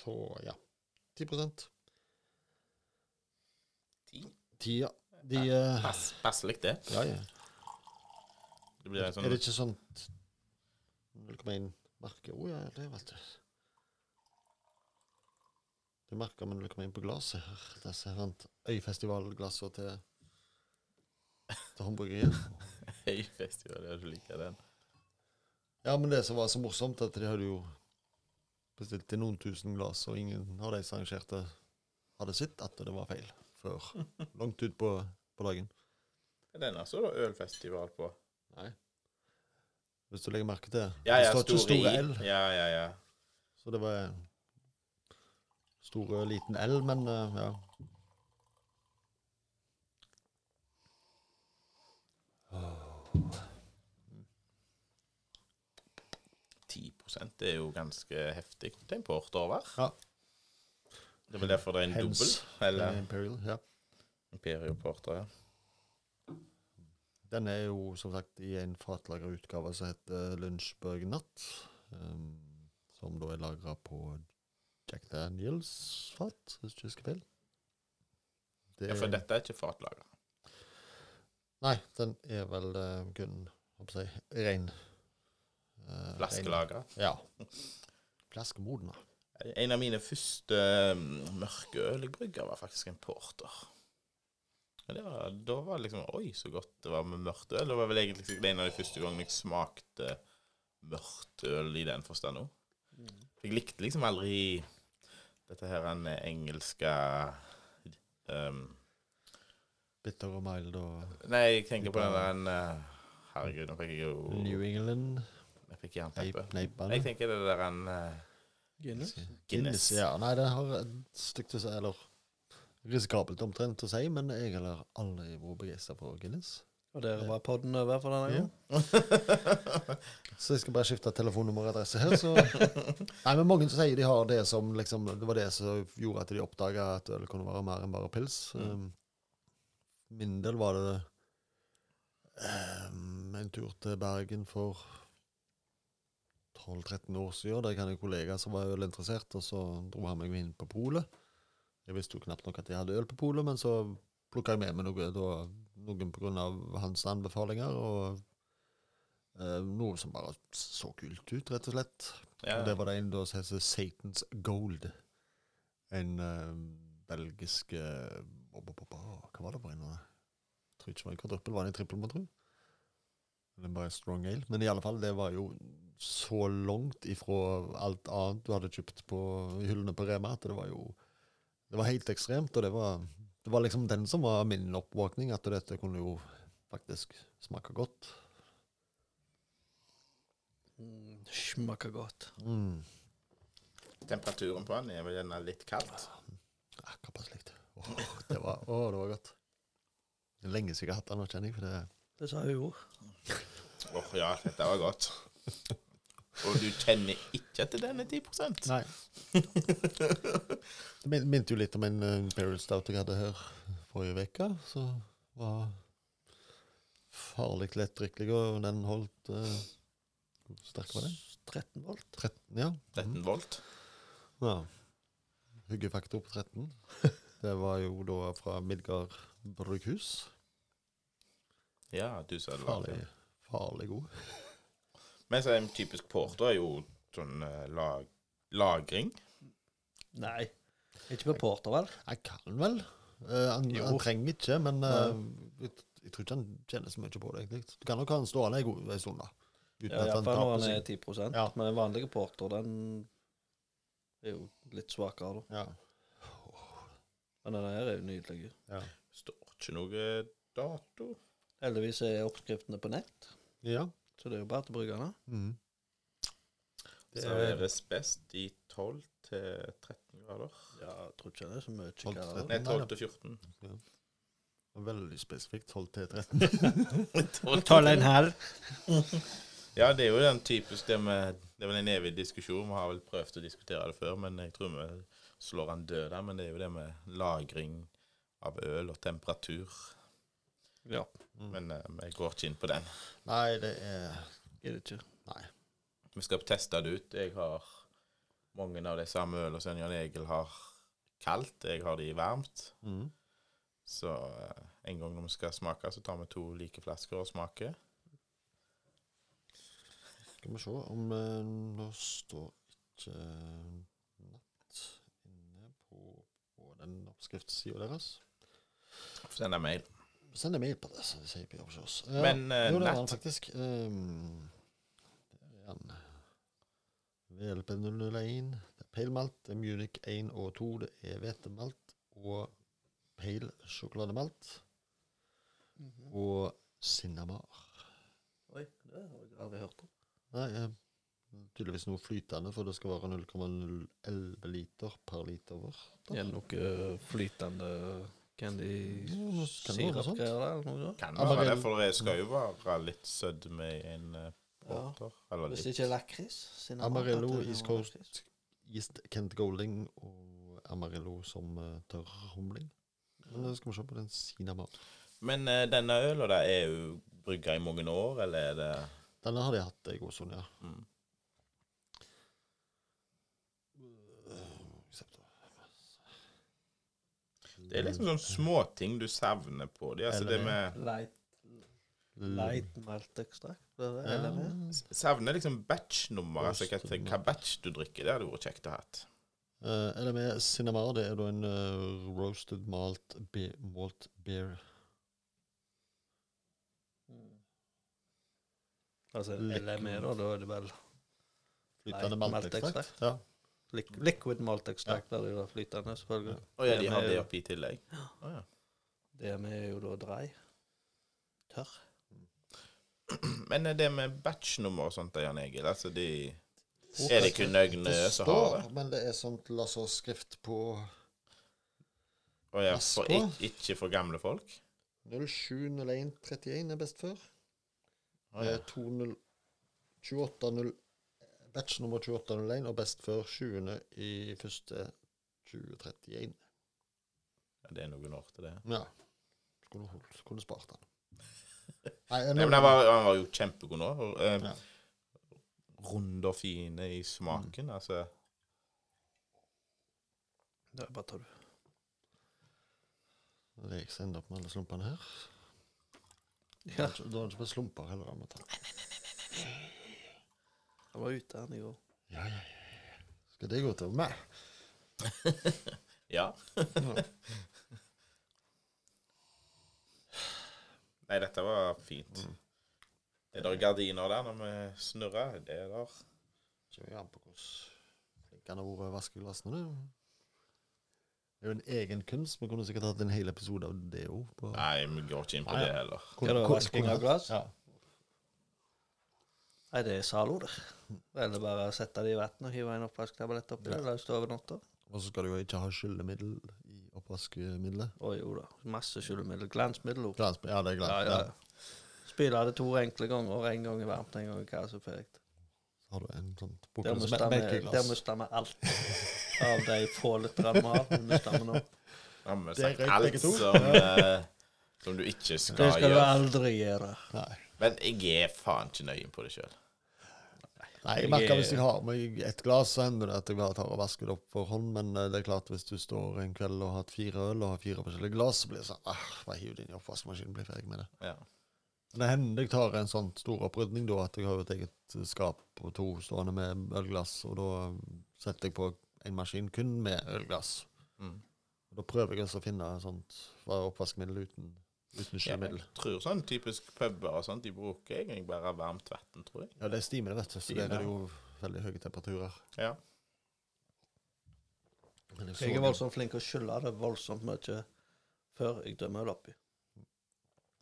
Så ja. 10% Ti. 10, ja. De ja Pass, Passelig, det. Ja, ja. Det blir sånn Er det ikke sånt 0,1 merke? Å ja, det vet du. Det merker med 0,1 på glasset her. Disse Øyfestivalglassene til, til håndbryggeriet. Øyfestival, ja, du liker den. Ja, men det som var så morsomt, at de hadde jo bestilt til noen tusen glass, og ingen av de som arrangerte, hadde sett at det var feil før langt ut på, på dagen. Den altså så da ølfestival på. Nei. Hvis du legger merke til det. Ja, det står ikke store. L, Ja, ja, ja. så det var store liten L, men eh, ja. 10 prosent er jo ganske heftig. til en porter over. Ja. Det er vel derfor det er en dobbel. Eller eh, Imperial, ja. Imperial Porter, ja. Den er jo som sagt i en fatlagra utgave som heter Lunsjburg Natt. Um, som da er lagra på Jack Daniels-fat, hvis jeg ikke husker feil. Det ja. For dette er ikke fatlager. Nei, den er vel uh, kun hva jeg, ren uh, Flaskelager. Ja. Flaskemodna. En av mine første uh, mørke ølbrygger var faktisk en porter. Var, da var det liksom Oi, så godt det var med mørkt øl. Det var vel egentlig en av de første gangene jeg smakte mørkt øl i den forstand òg. Jeg likte liksom aldri dette her er en engelske um, Bitter og mild og Nei, jeg tenker på den der en eh, Herregud, nå fikk jeg jo New England. Jeg fikk jernteppe. Jeg tenker det der en eh, Guinness. Guinness. Ja, nei, det har et stygt å si, eller risikabelt omtrent å si, men jeg har aldri vært begeistra for Guinness. Og der var podden over for denne Ja. Så jeg skal bare skifte telefonnummer og adresse her, så Nei, men mange sier de har det som liksom Det var det som gjorde at de oppdaga at øl kunne være mer enn bare pils. Mm. Um, min del var det um, en tur til Bergen for 12-13 år siden. Der jeg hadde en kollega som var ølinteressert, og så dro han meg inn på polet. Jeg visste jo knapt nok at jeg hadde øl på polet, men så plukka jeg med meg noe, da, noen av hans anbefalinger, og uh, noe som bare så kult ut, rett og slett. Ja. Og det var det en da som heter Satans Gold. En uh, belgisk uh, bo- bo- bo- bo- Hva var det for en? Jeg tror ikke det var en kvadruppel, var det en trippel, må tro? Eller bare strong ale. Men i alle fall, det var jo så langt ifra alt annet du hadde kjøpt på hyllene på Rema, at det var jo Det var helt ekstremt, og det var, det var liksom den som var min oppvåkning, at dette kunne jo faktisk smake godt. Mm, Smaker godt. Mm. Temperaturen på den er vel gjerne litt kaldt. Akkurat slikt. Åh, det var, åh, det var godt. Det er lenge siden jeg har hatt den nå, kjenner jeg. For det, Det sa hun jo. Åh, ja, dette var godt. Og du kjenner ikke til denne 10 Nei. det min- minte jo litt om en uh, Imperial Stout jeg hadde her forrige uke, Så var farlig lettdrikkelig, og den holdt uh, Hvor sterk var den? 13 volt. 13, ja. 13 volt. ja. Hyggefaktor på 13. Det var jo da fra Midgard brygghus. Ja, du sa det var Farlig, farlig god. Men så er en typisk porter er jo sånn eh, lag, lagring. Nei. Ikke med porter, vel? Jeg kan vel. Eh, han, Jo. han trenger ikke, men eh, jeg, jeg tror ikke han kjenner så mye på det. egentlig. Du kan nok ha han stående en god en stund, da. Uten Ja, at han Iallfall når taper han er seg. 10 Ja. Men en vanlig porter, den er jo litt svakere, da. Ja. Men den her er jo nydelig. Ja. Står ikke noe dato. Heldigvis er oppskriftene på nett, ja. Så det er jo bare til bryggerne. Mm. Det Serveres best i 12 til 13 grader. Ja, jeg tror ikke det er så mye 12 til kaldere. Nei, Nei, 12 da. til 14. veldig spesifikt. 12 til 13. 12,5. Ja, det er jo den typisk det med Det er vel en evig diskusjon. Vi har vel prøvd å diskutere det før, men jeg tror vi slår han død der. Men det er jo det med lagring av øl og temperatur. Ja, Men vi jeg går ikke inn på den. Nei, det er er det ikke. Nei. Vi skal teste det ut. Jeg har mange av de samme ølene som Jan Egil har kaldt. Jeg har de varmt. Mm. Så eh, en gang når vi skal smake, så tar vi to like flasker og smaker. Skal vi se om eh, Nå står ikke natt inne på, på den oppskriftssida deres. Send en mail. Send en mail på det, så sier vi over hos oss. Ja, Men, uh, jo, det han faktisk. Um, der er han. VLP 001. Det er pale malt, det er Munich 1 og 2, det er hvetemalt og pale sjokolademalt og cinnamar. Oi, det har jeg aldri hørt om. Nei, eh, tydeligvis noe flytende, for det skal være 0,011 liter per liter Det Er noe flytende candy sirupgreier der? eller noe sånt? Kan være det, for det skal jo være litt sødme i en eh. Eller Hvis litt. det ikke er lakris. Amarillo, at det er East Coast, lakris. East Kent Golding og Amarillo som tørr humling. Men skal vi se på den cinnamar. Men eh, denne øla der er jo brygga i mange år, eller er det Denne har de hatt en god stund, ja. mm. Det er liksom sånne små ting du savner på de. Altså det med Light, light maltekstrakt. ekstrakt, det, Eller. Ja, Savner liksom batch-nummer. Altså hva, hva batch du drikker. Det hadde vært kjekt å ha hatt. LME eller med Cinnamar, det er da en uh, roasted malt, be malt beer. Altså. LME, da, da er det vel Flytende malt ekstrakt? maltekstrakt. Ja. Liquid malt der de da flytende, selvfølgelig. Å ja, de har det oppi i tillegg? Oh, ja. Det med er jo da drei. Tørr. Men er det med batchnummer og sånt, Jan Egil? Altså, de Er det kun Nøgne som har det? står, men det er sånt laserskrift på Å ja, for på. ik ikke for gamle folk? 070131 er best før. Oh, ja. Eh, 20 28 batch nummer 2801 og best før 20. i første 2031. ja, det er noen år til det. Ja. Skulle, holdt- skulle spart den. Nei, Nei, men han var, den var jo kjempegod nå. og, Eh, Ja. Rund og fine i smaken. Altså Det er bare tar du. Jeg seg enda opp med alle slumpene her. Ja, Da er det ikke bare slumper heller. Nei, nei, nei, nei, du. Jeg var ute her i går. Ja, ja, ja. Skal det gå til meg? Ja. Nei, dette var fint. Er det gardiner der når vi snurrer? Det er der. Kommer an på hvordan flink han har vært å vaske glassene. Det. er jo en egen kunst. Vi kunne sikkert hatt en hel episode av det òg. Nei, vi går ikke inn på det heller. Hva er det, vasking av glass? Ja. Nei, det er Zalo, det. Eller bare sette det i vann og hive en oppvasktablett oppi det. La det stå over natta. Og så skal du jo ikke ha skyllemiddel i oppvaskmiddelet. Å jo da. Masse skyllemiddel. Glansmiddel òg. Glans, ja, det er Ja, glans. ja. Ja, Spyle det to enkle ganger. En gang i varmt, en gang i kaldt. Så perfekt. Så har du en sånn Der mista vi, vi alt av de få literne vi har. Det mista vi nå. Ja, men Det er alt som, eh, som du ikke Det skal, gjøre. du aldri gjøre. Nei. Men jeg er faen ikke nøye på det sjøl. Nei, jeg merker er- Hvis jeg har meg et glass, så hender det at jeg bare tar og vasker det opp for hånd. Men eh, det er klart hvis du står en kveld og har hatt fire øl og har fire forskjellige glass, så blir det sånn ah, Bare hiv det inn i oppvaskmaskinen, blir ferdig med det. Ja. Men det hender jeg tar en sånn stor opprydning, da, at jeg har et eget skap på to stående med ølglass, og da setter jeg på en maskin kun med ølglass. Mm. Og Da prøver jeg også å finne sånt fra oppvaskmiddel uten, uten Ja, jeg tror sånn typisk puber og sånt, de bruker egentlig bare varmt vann, tror jeg. Ja, det er stimer, det, vet du. Så det er jo veldig høye temperaturer. Ja. Men jeg Jeg er voldsomt flink til å skylle det voldsomt mye før jeg dømmer det oppi.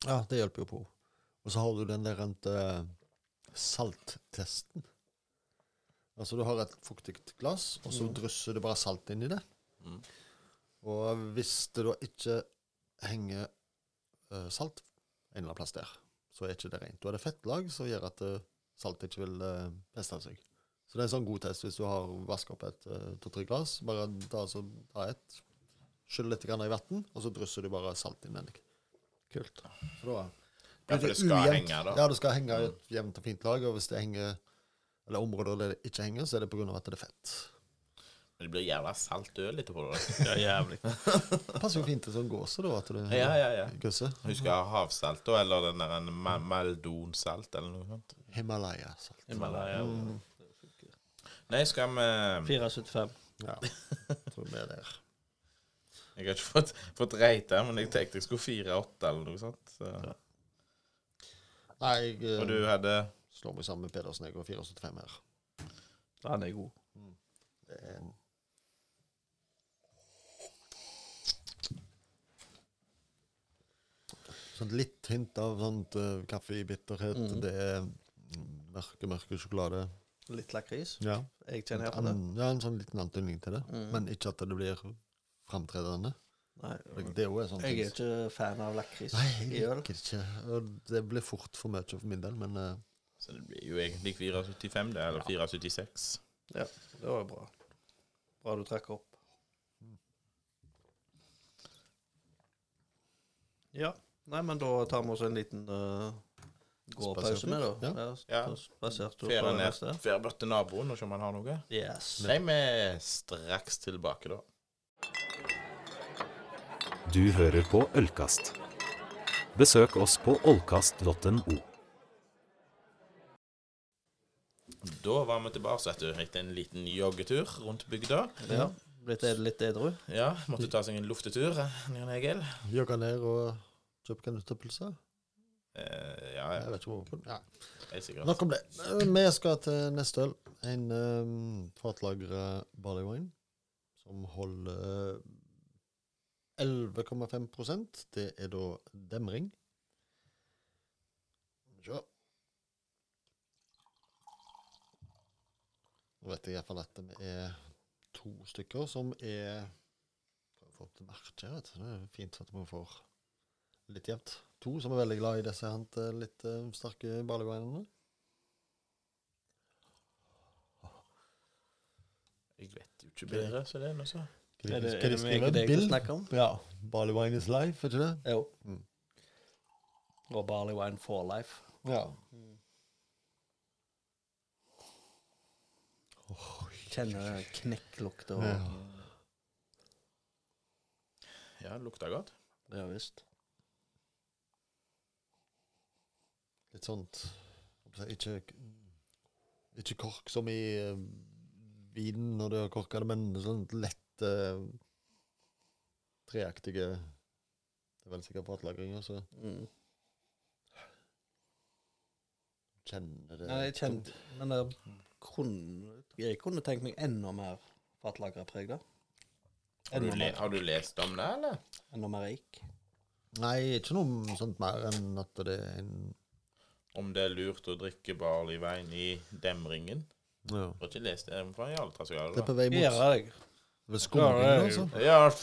Ja, det hjelper jo på. Og så har du den der uh, salttesten. Altså du har et fuktig glass, og så Mm. drysser du bare salt inn i det. Mm. Og hvis det da ikke henger salt en eller annen plass der, så er ikke det rent. Da er det fettlag som gjør at uh, salt ikke vil uh, feste seg. Så det er en sånn god test hvis du har vasket opp et uh, to-tre glass. Bare ta, så, ta et, skyll litt grann i vann, og så drysser du bare salt innvendig. Kult. Så da Ja, for det skal ujevnt. henge, da. Ja, det skal henge i et jevnt og fint lag. Og hvis det henger eller områder der det ikke henger, så er det pga. at det er fett. Men det blir jævla salt øl etterpå. da. Ja, jævlig. Det passer jo fint til sånn gåse, da. At det Ja, ja, ja. Gøsse. Husker jeg havsalt, da, eller den der en ma- meldonsalt, eller noe sånt. Himalaya-salt. Himalaya. Mm. Nei, skal vi 4,75. Ja. Tror vi er der. Jeg har ikke fått, fått reite, men jeg tenkte jeg skulle fire åtte eller noe sånt. Så. Nei, jeg eh, Og du hadde slår meg sammen med Pedersen. Jeg går 4,75 her. Han er god. Det er en Sånn litt hint av sånt uh, bitterhet Det er mm, mørke, mørke sjokolade. Litt lakris. Ja. Jeg kjenner på det. An, ja, en sånn liten antydning til det. Mm. Men ikke at det blir framtredende. Nei, Det, er jo sånn jeg er ikke fan av lakris Nei, i jeg øl. liker det ikke. Og det blir fort for mye for min del, men uh, Så det blir jo egentlig 475, det, eller 476. Ja, det var jo bra. Bra du trekker opp. Ja. Nei, men da tar vi oss en liten uh, gåpause med, da. Ja. Ja. Spasert ut på neste. til naboen og se om han har noe. Yes. Nei, vi er straks tilbake, da. Du hører på Ølkast. Besøk oss på ollkast.no. Da var vi tilbake vet du, etter en liten joggetur rundt bygda. Ja. Blitt litt edru? Ja, måtte ta seg en luftetur, eh, Jan Egil. Jogga ned og kjøpe kanutepølse? Eh, ja, Jeg vet ikke hvorfor. ja. Nok om det. Eh, Vi skal til neste øl. En um, fatlagra barley wine som holder 11,5% Det er da demring. Sjå. Nå vet jeg iallfall at det er to stykker som er Prøv å få opp til merket. Det er fint at vi får litt jevnt. To som er veldig glad i disse litt uh, sterke barleyvinene. Jeg vet jo ikke bedre, så det er noe så. Det, Skal de skrive et bilde? Ja. Barley wine is life, er ikke det? Jo. Mm. Og barley wine for life. Ja. Kjenner knekklukter og Ja. Ja, det lukter godt. Ja visst. Litt sånt jeg Ikke, ikke kork som i uh, vinen når du har korka det, men sånn lett uh, treaktige Det er vel sikkert fatlagring så Mm. kjenner det Nei, jeg kjente Men det kunne, jeg kunne tenkt meg enda mer fatlagerpreg, da. Har du, le har du lest om det, eller? enda mer eik. Nei, ikke noe sånt mer enn at det er en Om det er lurt å drikke barleyvein i demringen? ja. Har ikke lest det fra Jarle Det er på vei mot ved skumringen, altså. Ja, det.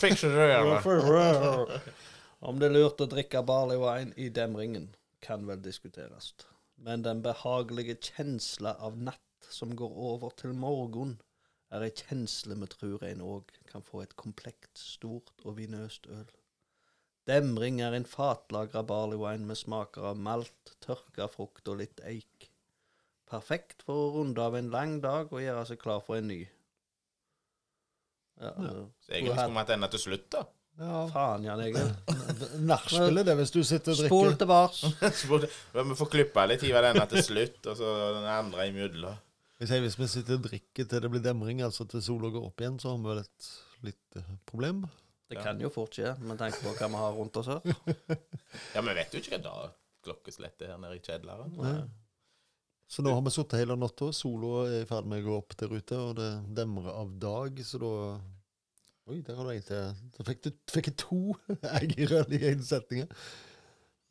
Om det er lurt å drikke barley wine i demringen, kan vel diskuteres. Men den behagelige kjensla av natt som går over til morgen, er ei kjensle vi tror en òg kan få et komplekt, stort og vinøst øl. Demring er en fatlagra barleywine med smaker av malt, tørka frukt og litt eik. Perfekt for å runde av en lang dag og gjøre seg klar for en ny. Ja, Så egentlig skulle vi hatt denne til slutt, da. Ja. Faen, Jan Egil. Nachspiel er det hvis du sitter og drikker. Spol til tilbake. Vi får klippe litt, hive denne til slutt, og så den andre imellom. Hvis vi sitter og drikker til det blir demring, altså til sola går opp igjen, så har vi vel et lite problem. Det kan jo fort skje, med tanke på hva vi har rundt oss her. Ja, vi vet jo ikke hva da klokkeslettet her nede i kjedleren. Nei. Så nå har vi sittet hele natta, sola er i ferd med å gå opp der ute, og det demrer av dag, så da Oi, der har du en til. Da fikk du fikk jeg to eggerøl i én setning.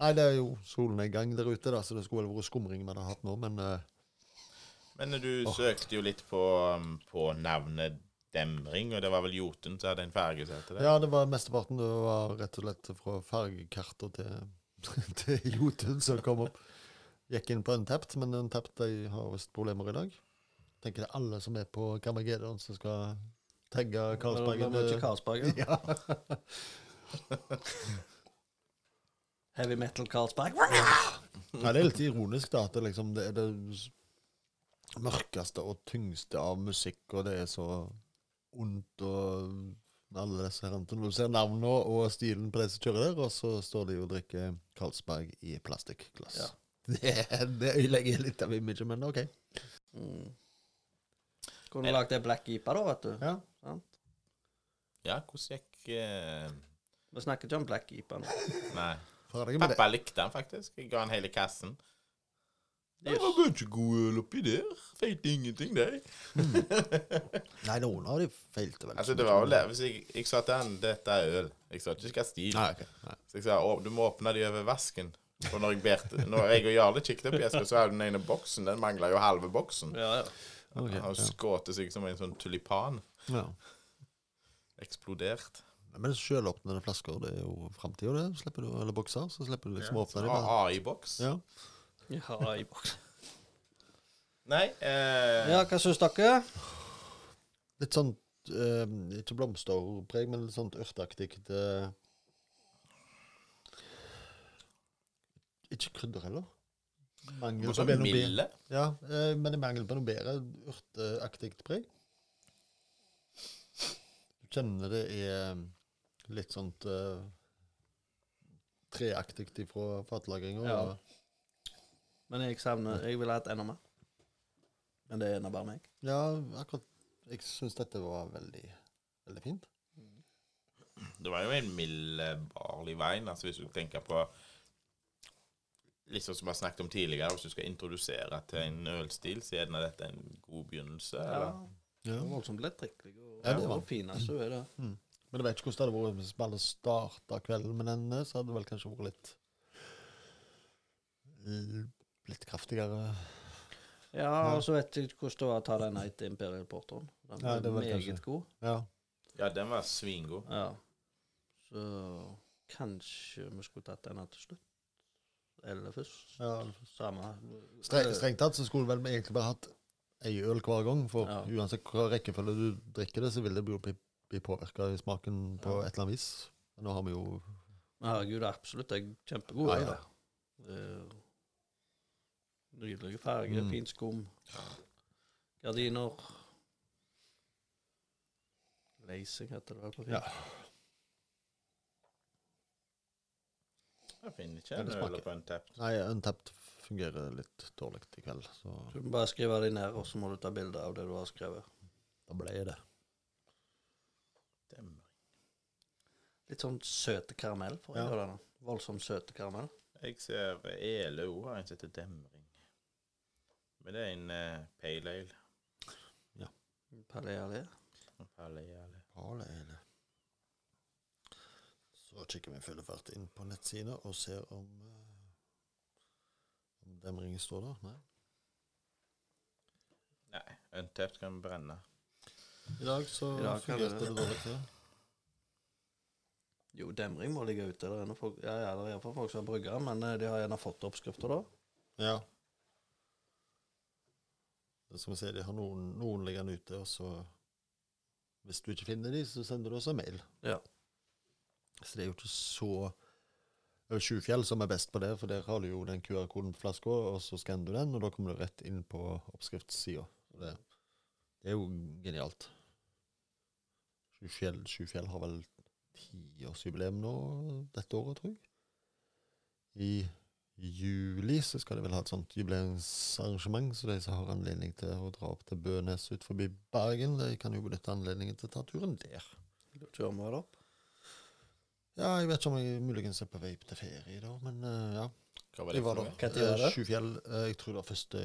Nei, det er jo solnedgang der ute, da, så det skulle vel vært skumring vi hadde hatt nå, men uh, Men du søkte jo litt på, um, på navnet Demring, og det var vel Jotun som hadde en farge som heter det? Ja, det var mesteparten. Det var rett og slett fra fargekarter til, til Jotun som kom opp. Gikk inn på Untapped, men Untapped de har visst problemer i dag. Tenker det er alle som er på Carmageddon som skal tagge Det Karlsbergen. var er Carlsberg. ja. Ja. Heavy metal Karlsberg. Ja, det er litt ironisk da, at det, liksom, det er det mørkeste og tyngste av musikk, og det er så ondt og alle disse her. Du ser navnene og stilen på de som kjører der, og så står de og drikker Carlsberg i plastikkglass. Ja. Det, det ødelegger litt av imaget, men OK. Mm. Kunne lagd ei black IPA, da, vet du. Ja. Sant? Ja, hvordan gikk eh, Vi snakker ikke om black IPA nå. Nei. Det. Pappa likte den faktisk. Jeg ga han hele kassen. Det var mye god øl oppi der. Feilte ingenting, det. Nei, noen av de feilte vel. Altså, det var vel det. Hvis jeg, jeg sa til han dette er øl. Jeg sa ikke hva stil. Nei, okay. Nei. Så jeg sa å, du må åpne de over vasken. For når jeg, berte, når jeg og Jarle kikket opp i eska, så hadde den ene boksen Den mangla jo halve boksen. Ja, ja. Okay, Han har seg som en sånn tulipan. Ja. Eksplodert. Men sjølåpnende flasker, det er jo framtida, det. Slipper du, eller bokser, så slipper du liksom ja, åpne dem. AI-boks. Ja. Ja i boks. Nei eh, Ja, hva syns dere? Litt sånn eh, Ikke blomsterpreg, men litt sånt urteaktig. eh, ikke krydder heller. Mangel på sånn noe bedre. Ja, eh, men i mangel på noe bedre urteaktig preg. Du kjenner det er litt sånt eh, treaktig ifra fatlagringa. Ja. Men jeg savner Jeg ville hatt enda mer. Men det er nå bare meg. Ja, akkurat Jeg syns dette var veldig veldig fint. Det var jo en mildbarlig vein, altså hvis du tenker på sånn som vi har snakket om tidligere, hvis du skal introdusere til en ølstil, så er dette en god begynnelse. Ja. Eller? Ja. Det var Voldsomt lettdrikkelig. Og, Ja, det var- og fin, altså, er det. Men jeg vet ikke hvordan det hadde vært hvis vi hadde starta kvelden med denne, så hadde det vel kanskje vært litt Litt kraftigere. Ja, og så vet jeg hvordan det var å ta den etter Imperial Porteren. Den Ja, var det var meget kanskje- god. Ja. Ja, den var svingod. Ja. Så kanskje vi skulle tatt denne til slutt. Eller først. ja. Samme. Stre strengt tatt så skulle vel vi egentlig bare hatt ei øl hver gang, for Ja. uansett hva rekkefølge du drikker det, så vil det bli, bli påvirka i smaken på Ja. et eller annet vis. Nå har vi jo Herregud, absolutt. Det er kjempegod Ja, øl. ja. da. Nydelige farger, Mm. fint skum. Gardiner. Lacing heter det vel på fint. Ja. Jeg finner ikke Ja, en øl på Untapped. Nei, Untapped fungerer litt dårlig i kveld, så Så du må bare skrive det ned, og så må du ta bilde av det du har skrevet. da ble det. Demring. Litt sånn søte karamell, for Ja. Voldsomt søte karamell. Jeg ser Ele òg har en som heter Demring. Men det er en uh, pale ale. Ja. Pale ale. Pale ale. Pale ale. Så kikker vi full fart inn på nettsida og ser om, uh, om demringen står der. Nei. Nei, Untapped kan brenne. I dag så I dag kan fungerte det- det dårlig. Ja. Jo, demring må ligge ute. Det er folk, ja, ja, det er iallfall folk som har brygga, men eh, de har gjerne fått oppskrifter da. Ja. Som jeg sier, de har noen, noen liggende ute, og så Hvis du ikke finner de, så sender du oss en mail. Ja. Så det er jo ikke så Det er Sjufjell som er best på det, for der har du jo den QR-koden på flaska, og så skanner du den, og da kommer du rett inn på oppskriftssida. Det, det er jo genialt. Sjufjell, Sjufjell har vel tiårsjubileum nå dette året, tror jeg. I juli så skal de vel ha et sånt jubileumsarrangement, så de som har anledning til å dra opp til Bønes ut forbi Bergen, de kan jo benytte anledningen til å ta turen der. Kjører vi opp. Ja, jeg vet ikke om jeg muligens er på vei til ferie da, men uh, ja. Hva var det var for noe? Tid var det? Eh, Sjufjell, eh, jeg tror det var 1.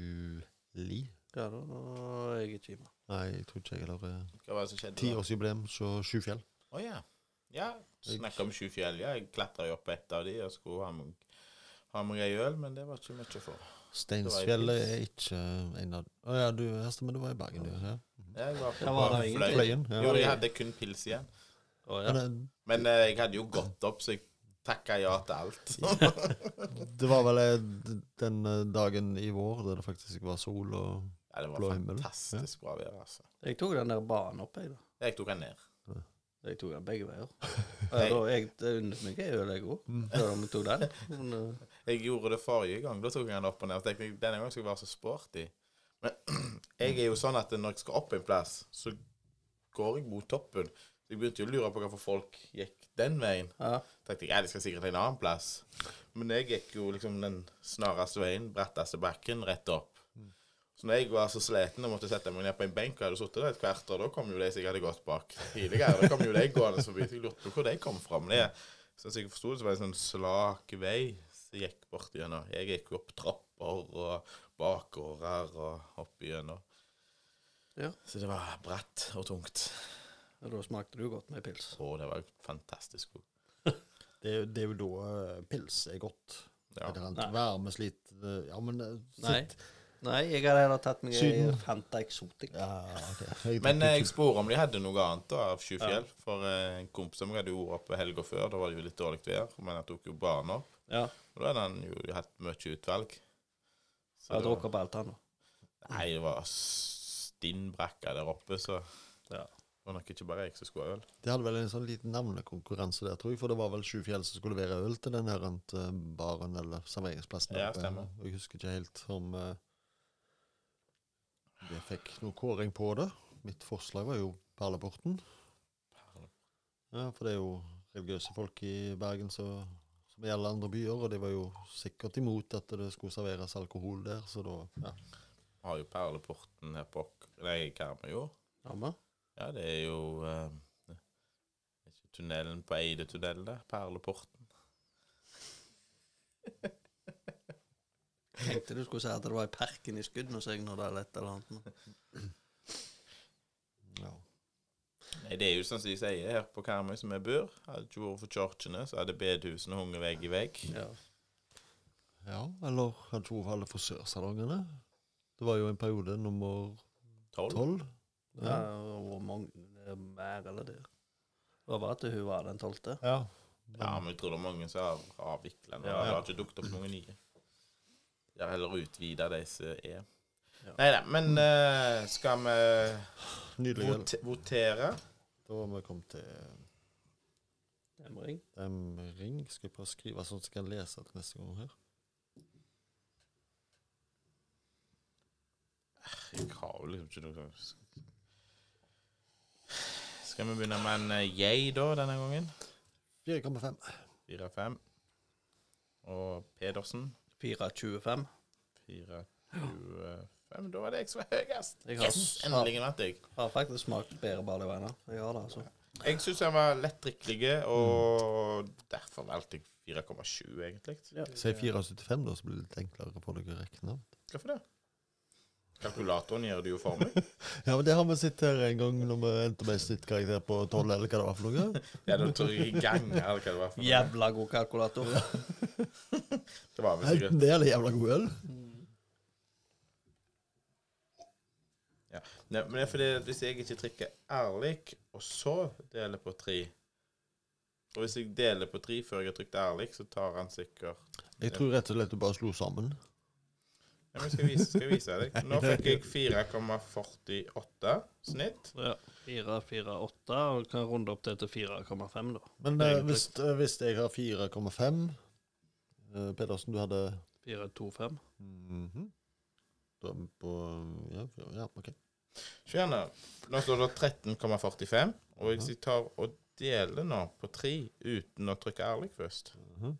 juli. Ja, da er jeg ikke hjemme. Nei, jeg tror ikke jeg heller. Tiårsjubileum, så Sjufjell. Å ja. Ja, snakka om sju fjell. Ja, jeg klatra jo opp på et av de og skulle ha meg, ha ei øl, men det var ikke mye for. Steinsfjellet er ikke en av Å ja, du, Hester, men du var i Bergen, du. Ja. Jeg var på var? Fløyen. Ja. Jo, jeg hadde kun pils igjen. Oh, ja. Men eh, eh, jeg hadde jo gått opp, så jeg takka ja til alt. det var vel eh, den eh, dagen i vår der det faktisk var sol og blå Ja, det var himmel, fantastisk bra vær, altså. Jeg tok den der banen opp, jeg, da. Jeg tok den ned. Jeg tok den begge veier. Ja, jeg unnet meg ei øl, jeg òg. Før de tok den. Men, eh, Jeg gjorde det forrige gang. Da tok jeg den opp og ned. Og tenkte denne gangen skal jeg være så sporty. Men jeg er jo sånn at når jeg skal opp en plass, så går jeg mot toppen. Så jeg begynte jo å lure på hvorfor folk gikk den veien. ja. tenkte jeg, ja, de skal sikkert til en annen plass. Men jeg gikk jo liksom den snareste veien, bratteste bakken, rett opp. Så når jeg var så sliten og måtte sette meg ned på en benk og hadde sittet der et kvarter, da kom jo de som jeg hadde gått bak tidligere. Da kom jo de gående forbi. Så jeg lurte på hvor de kom fra. Men det, sånn som jeg forsto det, så var det en sånn slak vei som gikk bort gjennom. Jeg gikk opp trapper og bakgårder og opp igjennom. Ja. Så det var bratt og tungt. Ja, Da smakte du godt med pils. Å, det var fantastisk godt. Det, det er jo da eh, pils er godt. Ja. Det er varme, slit eh, Ja, men sitt, Nei. Nei, jeg hadde heller tatt meg Syden. Fanta Exotic. Ja, okay. Jeg Men jeg spurte om de hadde noe annet da, av Sjufjell. For eh, en kompis av meg hadde jo vært oppe helga før. Da var det jo litt dårlig vær, men han tok jo opp. Ja. Og da hadde han jo hatt mye utvalg. Så Jeg drukket opp alt, han. da. Nei, det var stinn brakka der oppe, så Ja. det var nok ikke bare jeg som skulle ha øl. De hadde vel en sånn liten navnekonkurranse der, tror jeg. For det var vel Sju fjell som skulle levere øl til den her eh, baren eller serveringsplassen. Ja, stemmer. Jeg husker ikke helt om eh, de fikk noe kåring på det. Mitt forslag var jo Perleporten. Ja, for det er jo religiøse folk i Bergen så, som i alle andre byer, og de var jo sikkert imot at det skulle serveres alkohol der, så da ja. Vi har jo Perleporten her på Nei, Karmøyjord. jo. Ja. Ja, det er jo eh, ikke tunnelen på Eidetunnelen, der. Perleporten. Tenkte du skulle si at det var i parken i Skudenesøyna eller et eller annet. Ja. Nei, det er jo sånn som de sier her på Karmøy, som vi bor. Hadde det ikke vært for kirkene, så hadde bedehusene hunget vegg i vegg. Ja. ja, eller ikke vært alle frisørsalongene. Det var jo en periode nummer Tolv. Ja, og hvor mange det er mer eller det. Det var at hun var den tolvte. Ja. Ja, men jeg tror det er mange som har avvikla den. Ja. Det har ikke dukket opp noen nye. De eller heller utvida de som er. Ja. Nei da, men uh, skal vi Nydelig. vote votere? Da har vi kommet til Demring. demring. Skal jeg prøve å skrive sånn at jeg kan lese til neste gang her. Jeg har jo liksom ikke noe Skal vi begynne med en eh, jeg, da, denne gangen? 4,5. 4-5. Og Pedersen 4,25. 4-25. Da var det jeg som var høyest. Jeg har- Yes! Endelig vant jeg. Har faktisk smakt bedre barleyviner. Jeg har det, altså. Jeg syns den var lett drikkelig, og derfor valgte jeg 4,7, egentlig. Ja. Si 4,75, da, så blir det litt enklere for dere å regne. Hvorfor det? Kalkulatoren gjør det jo for meg. Ja, men det har vi sett her en gang når vi endte med snittkarakter på 12, eller hva det var for noe. Ja, da tror jeg i gang, eller hva det var. for noe. Jævla god kalkulator. Det var vel sikkert det eller jævla god øl. Nei, men det er fordi at hvis jeg ikke trykker ærlig, og så deler på tre Og hvis jeg deler på tre før jeg har trykt ærlig, så tar han sikkert Jeg tror rett og slett du bare slo sammen. Ja, men skal jeg vise, skal jeg vise deg. Nå fikk jeg 4,48 snitt. Ja. 4, 4, 8, og kan runde opp det til 4,5, da. Men eh, hvis, eh, hvis jeg har 4,5 eh, Pedersen, du hadde 4, 2, 5. Mhm. Da på ja, fire- ja, OK. Se her nå. Nå står det 13,45. Og hvis jeg tar og deler nå på tre uten å trykke ærlig først Mhm.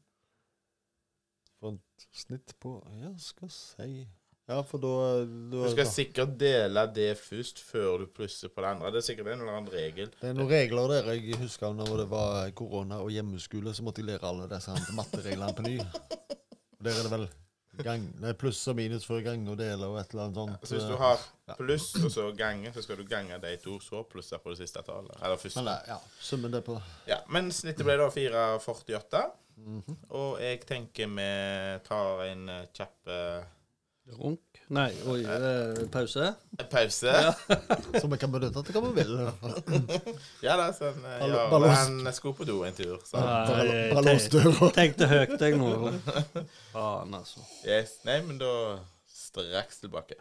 Et snitt på Ja, skal si Ja, for da, Du skal sikkert dele det først før du plusser på det andre. Det er sikkert en eller annen regel. Det er noen regler der jeg husker når det var korona og hjemmeskole, så måtte jeg lære alle disse mattereglene på ny. Der er det vel gang, nei, pluss og minus for å gange og dele og et eller annet sånt. Så hvis du har pluss og så gange, så skal du gange de to, så plusse på det siste tallet. Eller første. Men nei, ja, summen det på Ja, men snittet ble da 4,48. Mhm. Og jeg tenker vi tar en eh, kjapp eh, Runk. Nei, oi, eh, pause. pause. Som vi kan benytte til hva vi vil. i. Ja da, sånn Ball- ja. Han skulle på do en tur. Så. Bare Nei, bare lås døra. Tenkte høyt, jeg nå. Faen, altså. Yes. Nei, men da straks tilbake.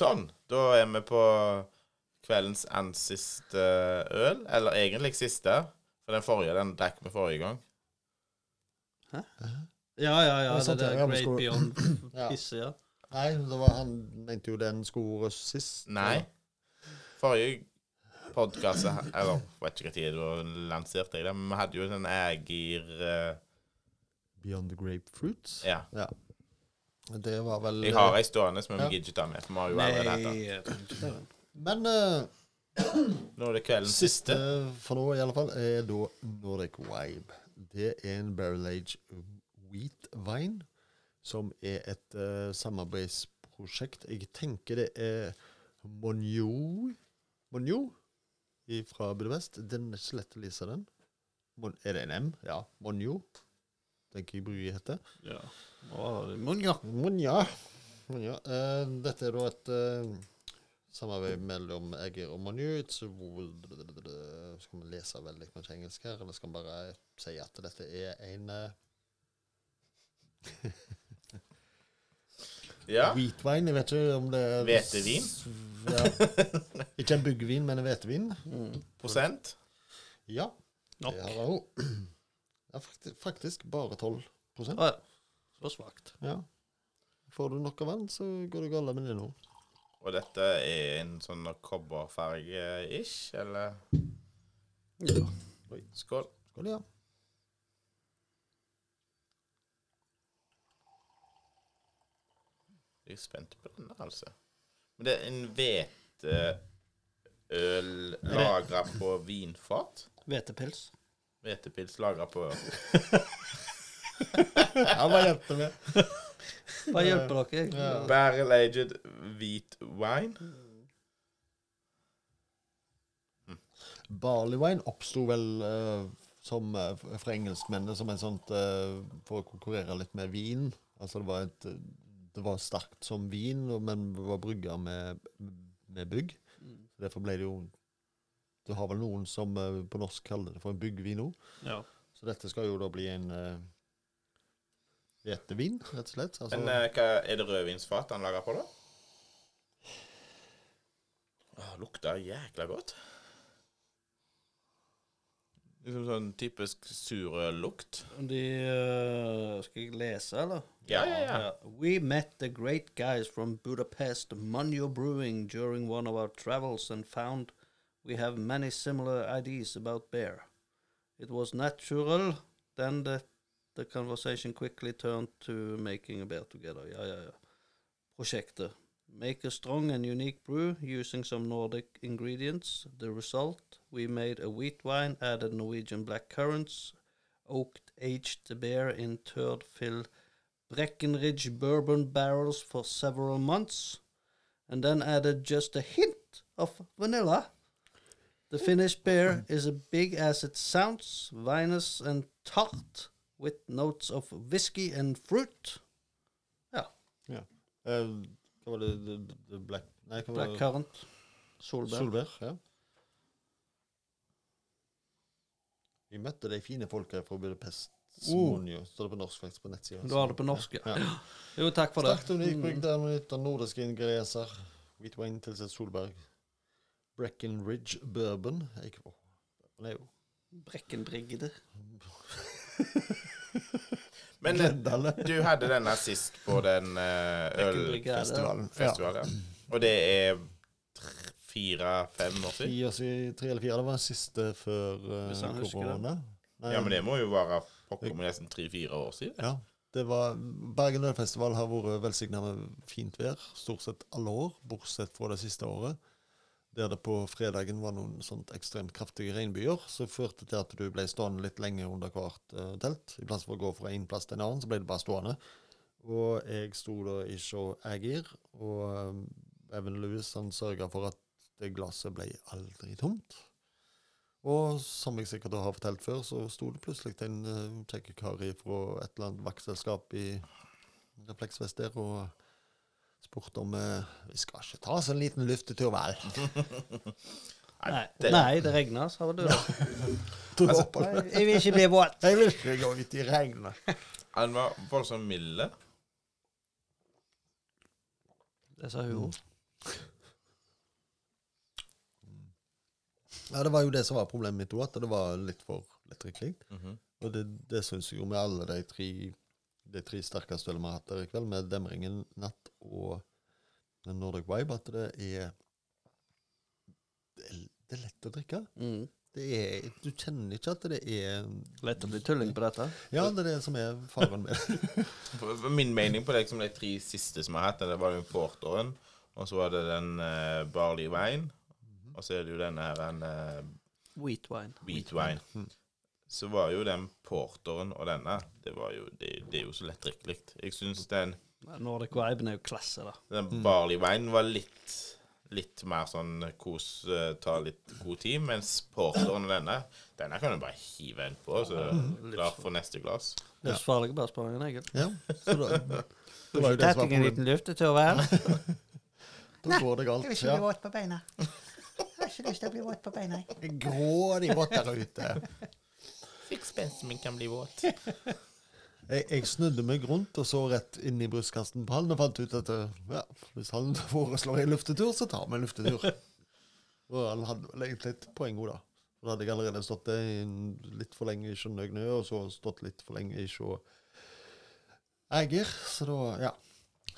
Sånn. Da er vi på kveldens ansiste øl. Eller egentlig siste. For den forrige den drakk vi forrige gang. Hæ? ja, ja. Ja, Det der ja, Great skulle- Beyond Pisse, ja. Nei, det var, han mente jo den skulle røst sist. Nei. Forrige podkast Eller vet ikke når du lanserte det, men vi hadde jo den Ægir uh... Beyond the Grapefruits. Ja. Ja. Det var vel Jeg har ei stående, som vi Ja. gidder ikke ta med. For vi har jo allerede hatt den. Men uh, Nå er det kveldens siste siste. for nå, i alle fall, er da Nordic Vibe. Det er en barrel age wheat vine, som er et uh, samarbeidsprosjekt. Jeg tenker det er Monjo Monjo fra Budapest. Den er ikke lett å lese, den. Mon er det en M? Ja. Monjo. Tenker jeg bryet heter. Ja. Å, Munja. Monja. Monja. Eh, dette er da et eh, samarbeid mellom Egger og Monju. It's Skal vi lese veldig mye engelsk her, eller skal vi bare si at dette er en eh, Ja. hvitvin? Jeg vet ikke om det er Hvetevin? Ja. Ikke en byggvin, men en hvetevin. Mm. Prosent? Ja, Nok. det har hun. Ja, faktisk, faktisk bare 12 ah, ja. Så svakt. Ja. Får du nok av vann, så går det galt med det nå. Og dette er en sånn kobberfarge-ish, eller? Ja. Oi, skål. Skål, ja. Jeg er spent på denne, altså. Men det er en hveteøl lagra på vinfat. Hvetepils. Hvetepils laga på Ja, hva hjelper det? Bare hjelper dere? Ja. barrel aged hvit wine. Barley wine oppsto vel uh, som uh, fra engelskmennene som en sånt uh, For å konkurrere litt med vin. Altså det var et Det var sterkt som vin, men var brygga med, med bygg. Derfor ble det jo Du har vel noen som eh, på norsk kaller det for en byggvin òg. Ja. Så dette skal jo da bli en uh, rett og slett. Altså, Men uh, hva er det rødvinsfat han lager på, da? Åh, lukter jækla godt. Liksom sånn typisk surøllukt. De uh, Skal jeg lese, eller? Ja, ja, ja. We met the great guys from Budapest, Manjo Brewing, during one of our travels and found we have many similar ideas about beer. It was natural, then the, the conversation quickly turned to making a beer together. Ja, ja. Prosjektet. Make a strong and unique brew using some Nordic ingredients. The result, we made a wheat wine, added Norwegian black currants, oaked aged the beer in third fill Breckenridge bourbon barrels for several months, and then added just a hint of vanilla. The Finnish beer is as big as it sounds, vinous and tart, with notes of whisky and fruit. Ja. eh, hva var det? The, the, black Nei, hva var Black det? currant. Solbær. Solbær. ja. Vi møtte de fine folka fra Budapest. Oh. Uh. står det på norsk faktisk på nettsida. Du har det på norsk, ja. ja. Jo, takk for det. Sterkt unikt brygg der med nytt av nordiske ingredienser. Hvit wine tilsatt solberg. Breckenridge bourbon. Jeg, den er jo Brekkenbrigde. Men eh, du hadde denne sist på den uh. Ja. ølfestivalen. Ja. Og det er fire-fem år siden? Tre, eller fire. Det var den siste før uh, det. korona. Ja, men det må jo være pokker meg nesten tre-fire år siden. Ja, det var Bergen Ølfestival har vært velsigna med fint vær stort sett alle år, bortsett fra det siste året. Der det på fredagen var noen sånt ekstremt kraftige regnbyger, så førte til at du ble stående litt lenge under hvert uh, telt. I plass for å gå fra en plass til en annen, så ble det bare stående. Og jeg sto da i show Agir, og um, Evan Lewis han sørga for at det glasset ble aldri tomt. Og som jeg sikkert har fortalt før, så sto det plutselig en uh, kjekk kar fra et eller annet vaktselskap i refleksvest der og spurte om uh, vi skal ikke ta oss en liten luftetur, vel? Nei, det- Nei det regner, sa du. Du Altså. Jeg vil ikke bli våt. Jeg vil ikke gå ut i regnet. Han var voldsomt milde. Det sa hun òg. Ja, det var jo det som var problemet mitt òg, at det var litt for lettdrikkelig. Mhm. Og det, det syns jeg jo med alle de tre, de tre sterkeste ølene vi har hatt her i kveld, med Demringen, Natt og Nordic Vibe, at det er Det er, lett å drikke. Mm. Det er, du kjenner ikke at det er Lett å bli tulling på dette. Ja, det er det som er faren for Min mening på det som de tre siste som jeg har hatt, det var jo porteren, og så var det den uh, barley wine, og så er det jo denne her en uh, Wheat wine. wheat wine. Så var jo den porteren og denne, det var jo, det, det er jo så lettdrikkelig. Jeg synes den, Nordic Viben er jo klasse, da. den barley wine var litt, litt mer sånn kos, eh, ta litt god tid, mens porteren og denne, denne kan du bare hive en på, så klar for neste glass. Livsfarlig, bare spør en egen. Ja, så da, det var jo det som var problemet. luftetur, vel? Da går det galt. Jeg vil ikke bli våt på beina. Jeg har ikke lyst til å bli våt på beina. Grådig vått der ute. Sixpensen min kan bli våt. Jeg, jeg snudde meg rundt og så rett inn i brystkassen på han og fant ut at ja, hvis han foreslår en luftetur, så tar vi en luftetur. Og han hadde vel egentlig et poeng òg, da. Da hadde jeg allerede stått der litt for lenge i Sjønøgnø, og så stått litt for lenge i Sjå Eiger. Så da, ja.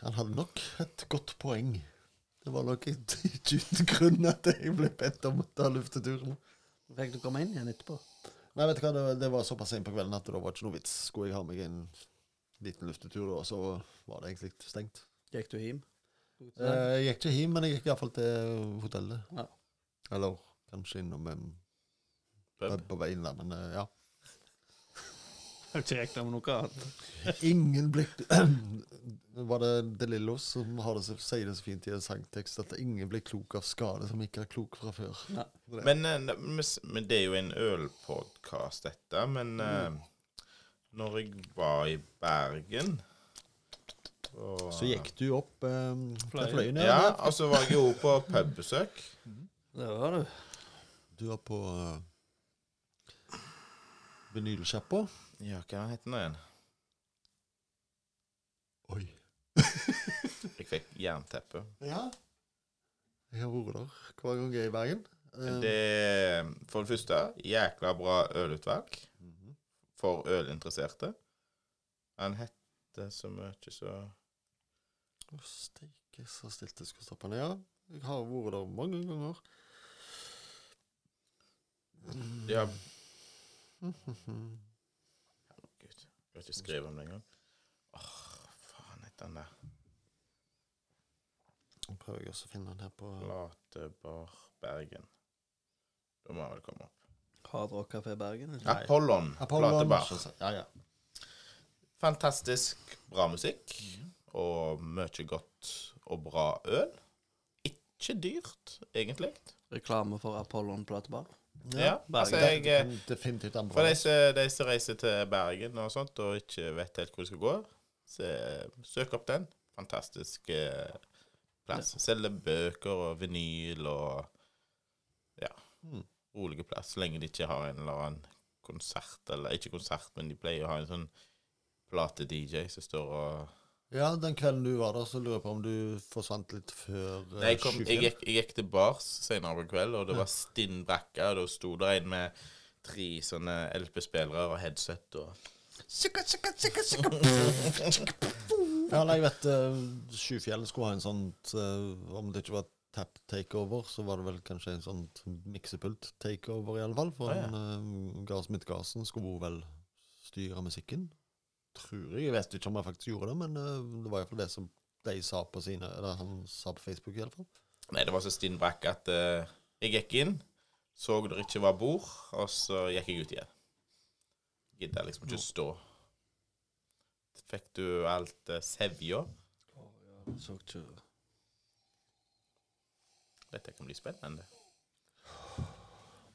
Han hadde nok et godt poeng. Det var nok ikke uten grunn at jeg ble bedt om å ta lufteturen. Fikk du komme inn igjen etterpå? Nei, vet du hva, det, var- det var såpass sent på kvelden at det var ikke noe vits. Skulle jeg ha meg en liten luftetur da, så var det egentlig stengt. Gikk du hjem? Eh, Jeg gikk ikke hjem, men jeg gikk iallfall til hotellet. Ja. Eller kanskje innom en Pub. på vei der, men eh, ja. Har ikke regna med noe annet. Ingen blikk Var det De Lillos som har det så, sier det så fint i en sangtekst at ingen blir klok av skade som ikke er klok fra før. Ja. Det- Men, eh, men det er jo en ølpodkast, dette. Men mm. når jeg var i Bergen og, Så gikk du opp eh, fra Fløyen. Fløyen? Ja, Ja, og så var jeg jo på pubbesøk. Det var du. Du var på uh, vinylsjappa. Ja, hva het den igjen? Oi. Jeg fikk jernteppe. Ja. Jeg har vært der hver gang jeg er i Bergen. Det er For det første, jækla bra ølutvalg mhm. for ølinteresserte. Han hette så mye så Å, Steike, så stilt det skulle stoppe ned. Ja, jeg har vært der mange ganger. Ja, Jeg kan ikke skrive om det engang. Åh, faen heter den der? Nå prøver jeg også å finne den her på Platebar Bergen. Da må han vel komme opp. Hard Rock Café Bergen? eller? Nei. Apollon, Platebar. Ja, ja. Fantastisk bra musikk. Og mye godt og bra øl. Ikke dyrt, egentlig. Reklame for Apollon platebar. Ja, altså jeg definitivt For de som, de som reiser til Bergen og sånt, og ikke vet helt hvor de skal gå, så søk opp den. Fantastisk eh, plass. Selger bøker og vinyl og ja, Mm. rolige plass. Så lenge de ikke har en eller annen konsert, eller ikke konsert, men de pleier å ha en sånn plate-DJ som står og Ja, den kvelden du var der, så lurer jeg på om du forsvant litt før eh, Nei, jeg, kom, jeg, gikk, jeg gikk til bars senere på kveld, og det var stinn brakke, og da sto det en med tre sånne LP-spillere og headset og Ja, nei, jeg vet uh, Sjufjell skulle ha en sånn eh, Om det ikke var tap takeover, så var det vel kanskje en sånn miksepult takeover, i alle fall. For Ah, ja. uh, Gars Midtgarsen skulle vel styre musikken. Tror jeg. Jeg vet ikke om jeg faktisk gjorde det, men eh, det var iallfall det som de sa på sine Eller han sa på Facebook, i alle fall. Nei, det var så stinn brakk at uh, jeg gikk inn, så det ikke var bord, og så gikk jeg ut igjen. Gidda liksom ikke stå. Fikk du alt uh, sevja? Så ikke Dette kan bli spennende.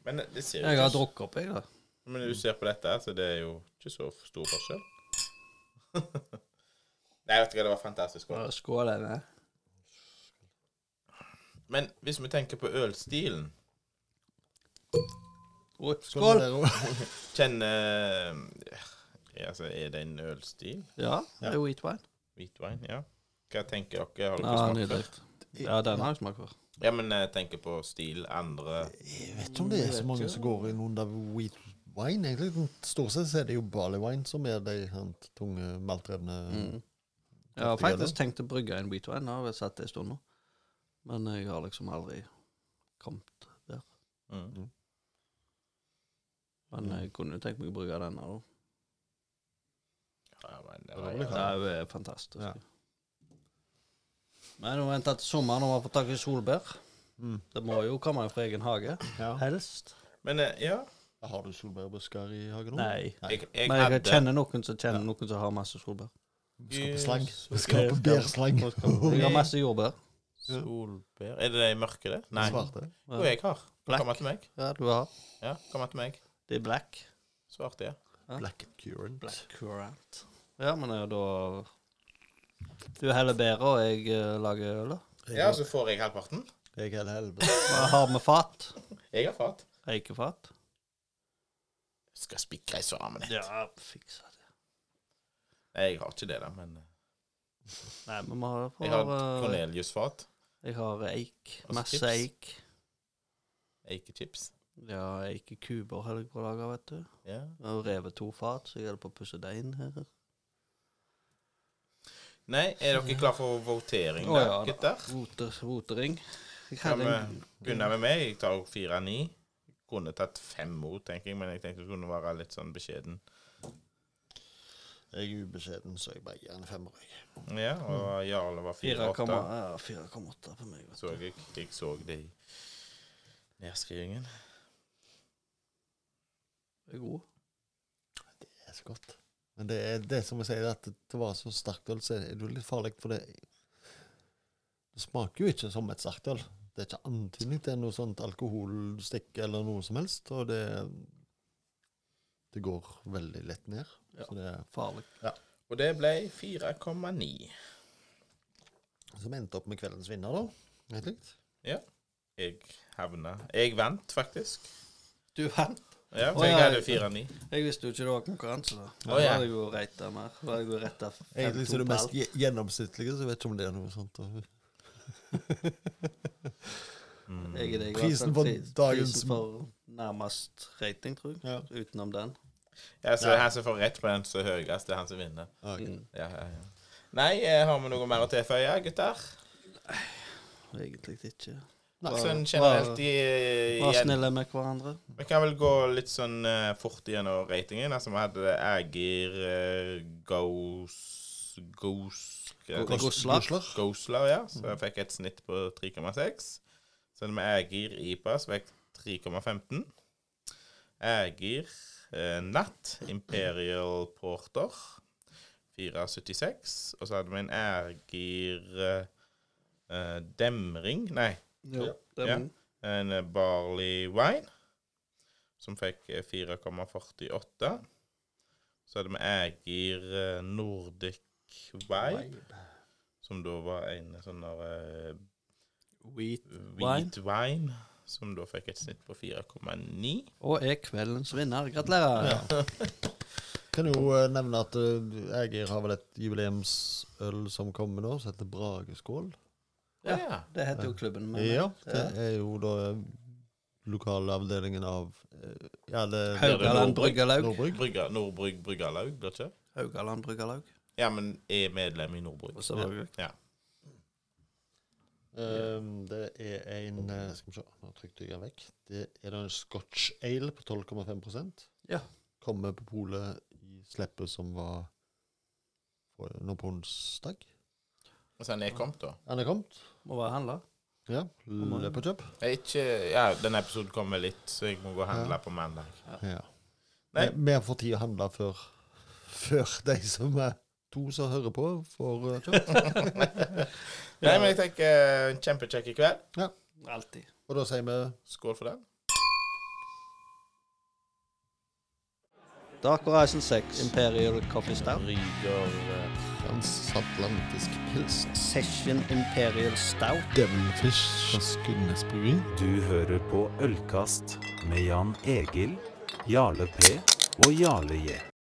Men det ser jo Jeg har drukket opp, jeg, da. Men du ser på dette, så det er jo ikke så stor forskjell. Nei, vet du hva, det var fantastisk. Skål, denne. Men hvis vi tenker på ølstilen Skål! Skål! Kjenner ja, altså, Er det en ølstil? Ja, det er hvitvin. Hvitvin? Ja. Hva tenker dere? Har dere Ja, smakt nydelig. før? Ja, den har jeg smakt for. Ja, men jeg tenker på stil. Andre Jeg vet ikke om det er så mange som går inn under wheat wine. egentlig. Stort sett er det jo barley wine som er de sant, tunge, maltdrevne Mm. Jeg har faktisk tenkt å brygge en. Det har jeg sett det en stund nå. Men jeg har liksom aldri kommet der. mm. Men jeg kunne jo tenkt meg å brygge denne. da. ja, men det var, det er jo fantastisk. Ja. Men nå venter til sommeren og vi har fått tak i solbær. Mm. Det må jo komme fra egen hage. Ja. Helst. Men eh, ja, Har du solbærbusker i hagen nå? Nei. jeg, jeg Men jeg hadde kjenner noen som kjenner noen som har masse solbær. Skal på slang. Vi Skal på bærslang. Jeg har masse jordbær. Solbær Er det de mørke, det? Nei. Svarte. Jo, jeg har. Black. Kom til meg. Ja, du har. Ja, kom til meg. Det er black. Svarte, ja. Black current. currant. Black currant. Ja, men eh, da Du heller bedre, og jeg eh, lager øl, da. Ja, så får jeg halvparten. Jeg er helvete. Hva har vi fat? Jeg har fat. Eikefat? Skal spikre sammen et. Ja, fiksa det. Jeg har ikke det, da, men eh, Nei, men vi har, jeg har eh, Cornelius-fat. Jeg har eik. Og Masse chips. eik. Eikechips. Ja, eikekuber holder jeg på å lage, vet du. Ja. Jeg har revet to fat, så jeg holder på å pusse det inn her. Nei, er dere klar for votering, da, ja gutter? Voter, votering. Jeg Kan hadde vi en- begynne med meg? Jeg tar 4-9. Kunne tatt fem ord, tenker jeg, men jeg tenkte det kunne være litt sånn beskjeden. Jeg er ubeskjeden, så jeg bare gir en femmer. jeg. Ja, og Jarle var 4,8 4-8. ja, 4,8 på meg. vet. Så jeg, jeg så det i nedskrivingen. Det er god. Det er så godt. Men det er det som jeg sier, at det var så sterkt øl, så er det jo litt farlig, for det Det smaker jo ikke som et sterkt øl. Det er ikke antydning til noe sånt alkoholstikk eller noe som helst, og det Det går veldig lett ned. Ja. Så det er Farlig. Og det ble 4,9. Som endte opp med kveldens vinner, da. Egentlig. Jeg havna Jeg vant, faktisk. Du vant. Ja, for Å, jeg ja, hadde jeg- 4-9. Jeg visste jo ikke det var konkurranse. da. Da ja. hadde jeg jo reita mer. Da hadde jeg jo retta Egentlig så er det mest gje- gjennomsnittlige, så jeg vet ikke om det er noe sånt. og- Mm. Jeg er det jeg Prisen for dagens- Prisen for nærmest rating, tror jeg. Ja. Utenom den. Ja, så han som får rett på den som er høyest, det er han som vinner. Okay. Mm. Ja, ja, ja. Nei, eh, har vi noe mer å tilføye, gutter? Egentlig ikke. Nei, Sånn generelt i, igjen. snille med hverandre. Vi kan vel gå litt sånn uh, fort gjennom ratingen. Altså, vi hadde Ægir, uh, Gos... Det? Goslar. Ja. Så jeg fikk et snitt på 3,6. Så vi Ægir IPA, som fikk 3,15. Ægir eh, Natt Imperial Porter 4,76. Og så hadde vi en Ægir eh, eh, Demring Nei, Jo, Ja. en eh, Barley Wine, som fikk eh, 4,48. Så hadde vi Ægir eh, Nordic vibe, som da var en sånn der uh, Wheat wheat wine, som da fikk et snitt på 4,9. Og er kveldens vinner. Gratulerer. Kan jo uh, nevne at uh, jeg har vel et jubileumsøl som kommer nå, som heter Brageskål. Ja. Ja. ja. Det heter jo klubben. men- Ja, det er jo da lokalavdelingen av Ja, det Haugaland Bryggerlaug. Nordbrygg. Bryggerlaug, Bryggalaug, blir det ikke? Haugaland Bryggelaug. Ja, men er medlem i Nordbruk. Selvfølgelig. Ja. Um, det er en eh, Skal vi se, nå trykte jeg den vekk. Det er da en Scotch Ale på 12,5% Ja. Kommer på polet i slippet som var nå på onsdag. Og så er kommet, da. Den er kommet. Må bare handla. Ja, løp og kjøp. Jeg er ikke, ja, denne episoden kommer litt, så jeg må gå og handle på mandag. Ja. Nei. Vi- Vi har fått tid å handle før, før de som er to som hører på, får eh, kjøpt. Nei, men jeg tenker eh, en kjempekjekk i kveld. Ja. Alltid. Og da sier vi Skål for den. Dark Horizon 6 Imperial Coffee Stout. Ryger eh, transatlantisk pils. Session Imperial Stout. Devilfish fra Skudenes bryggeri. Du hører på Ølkast med Jan Egil, Jarle P og Jarle J.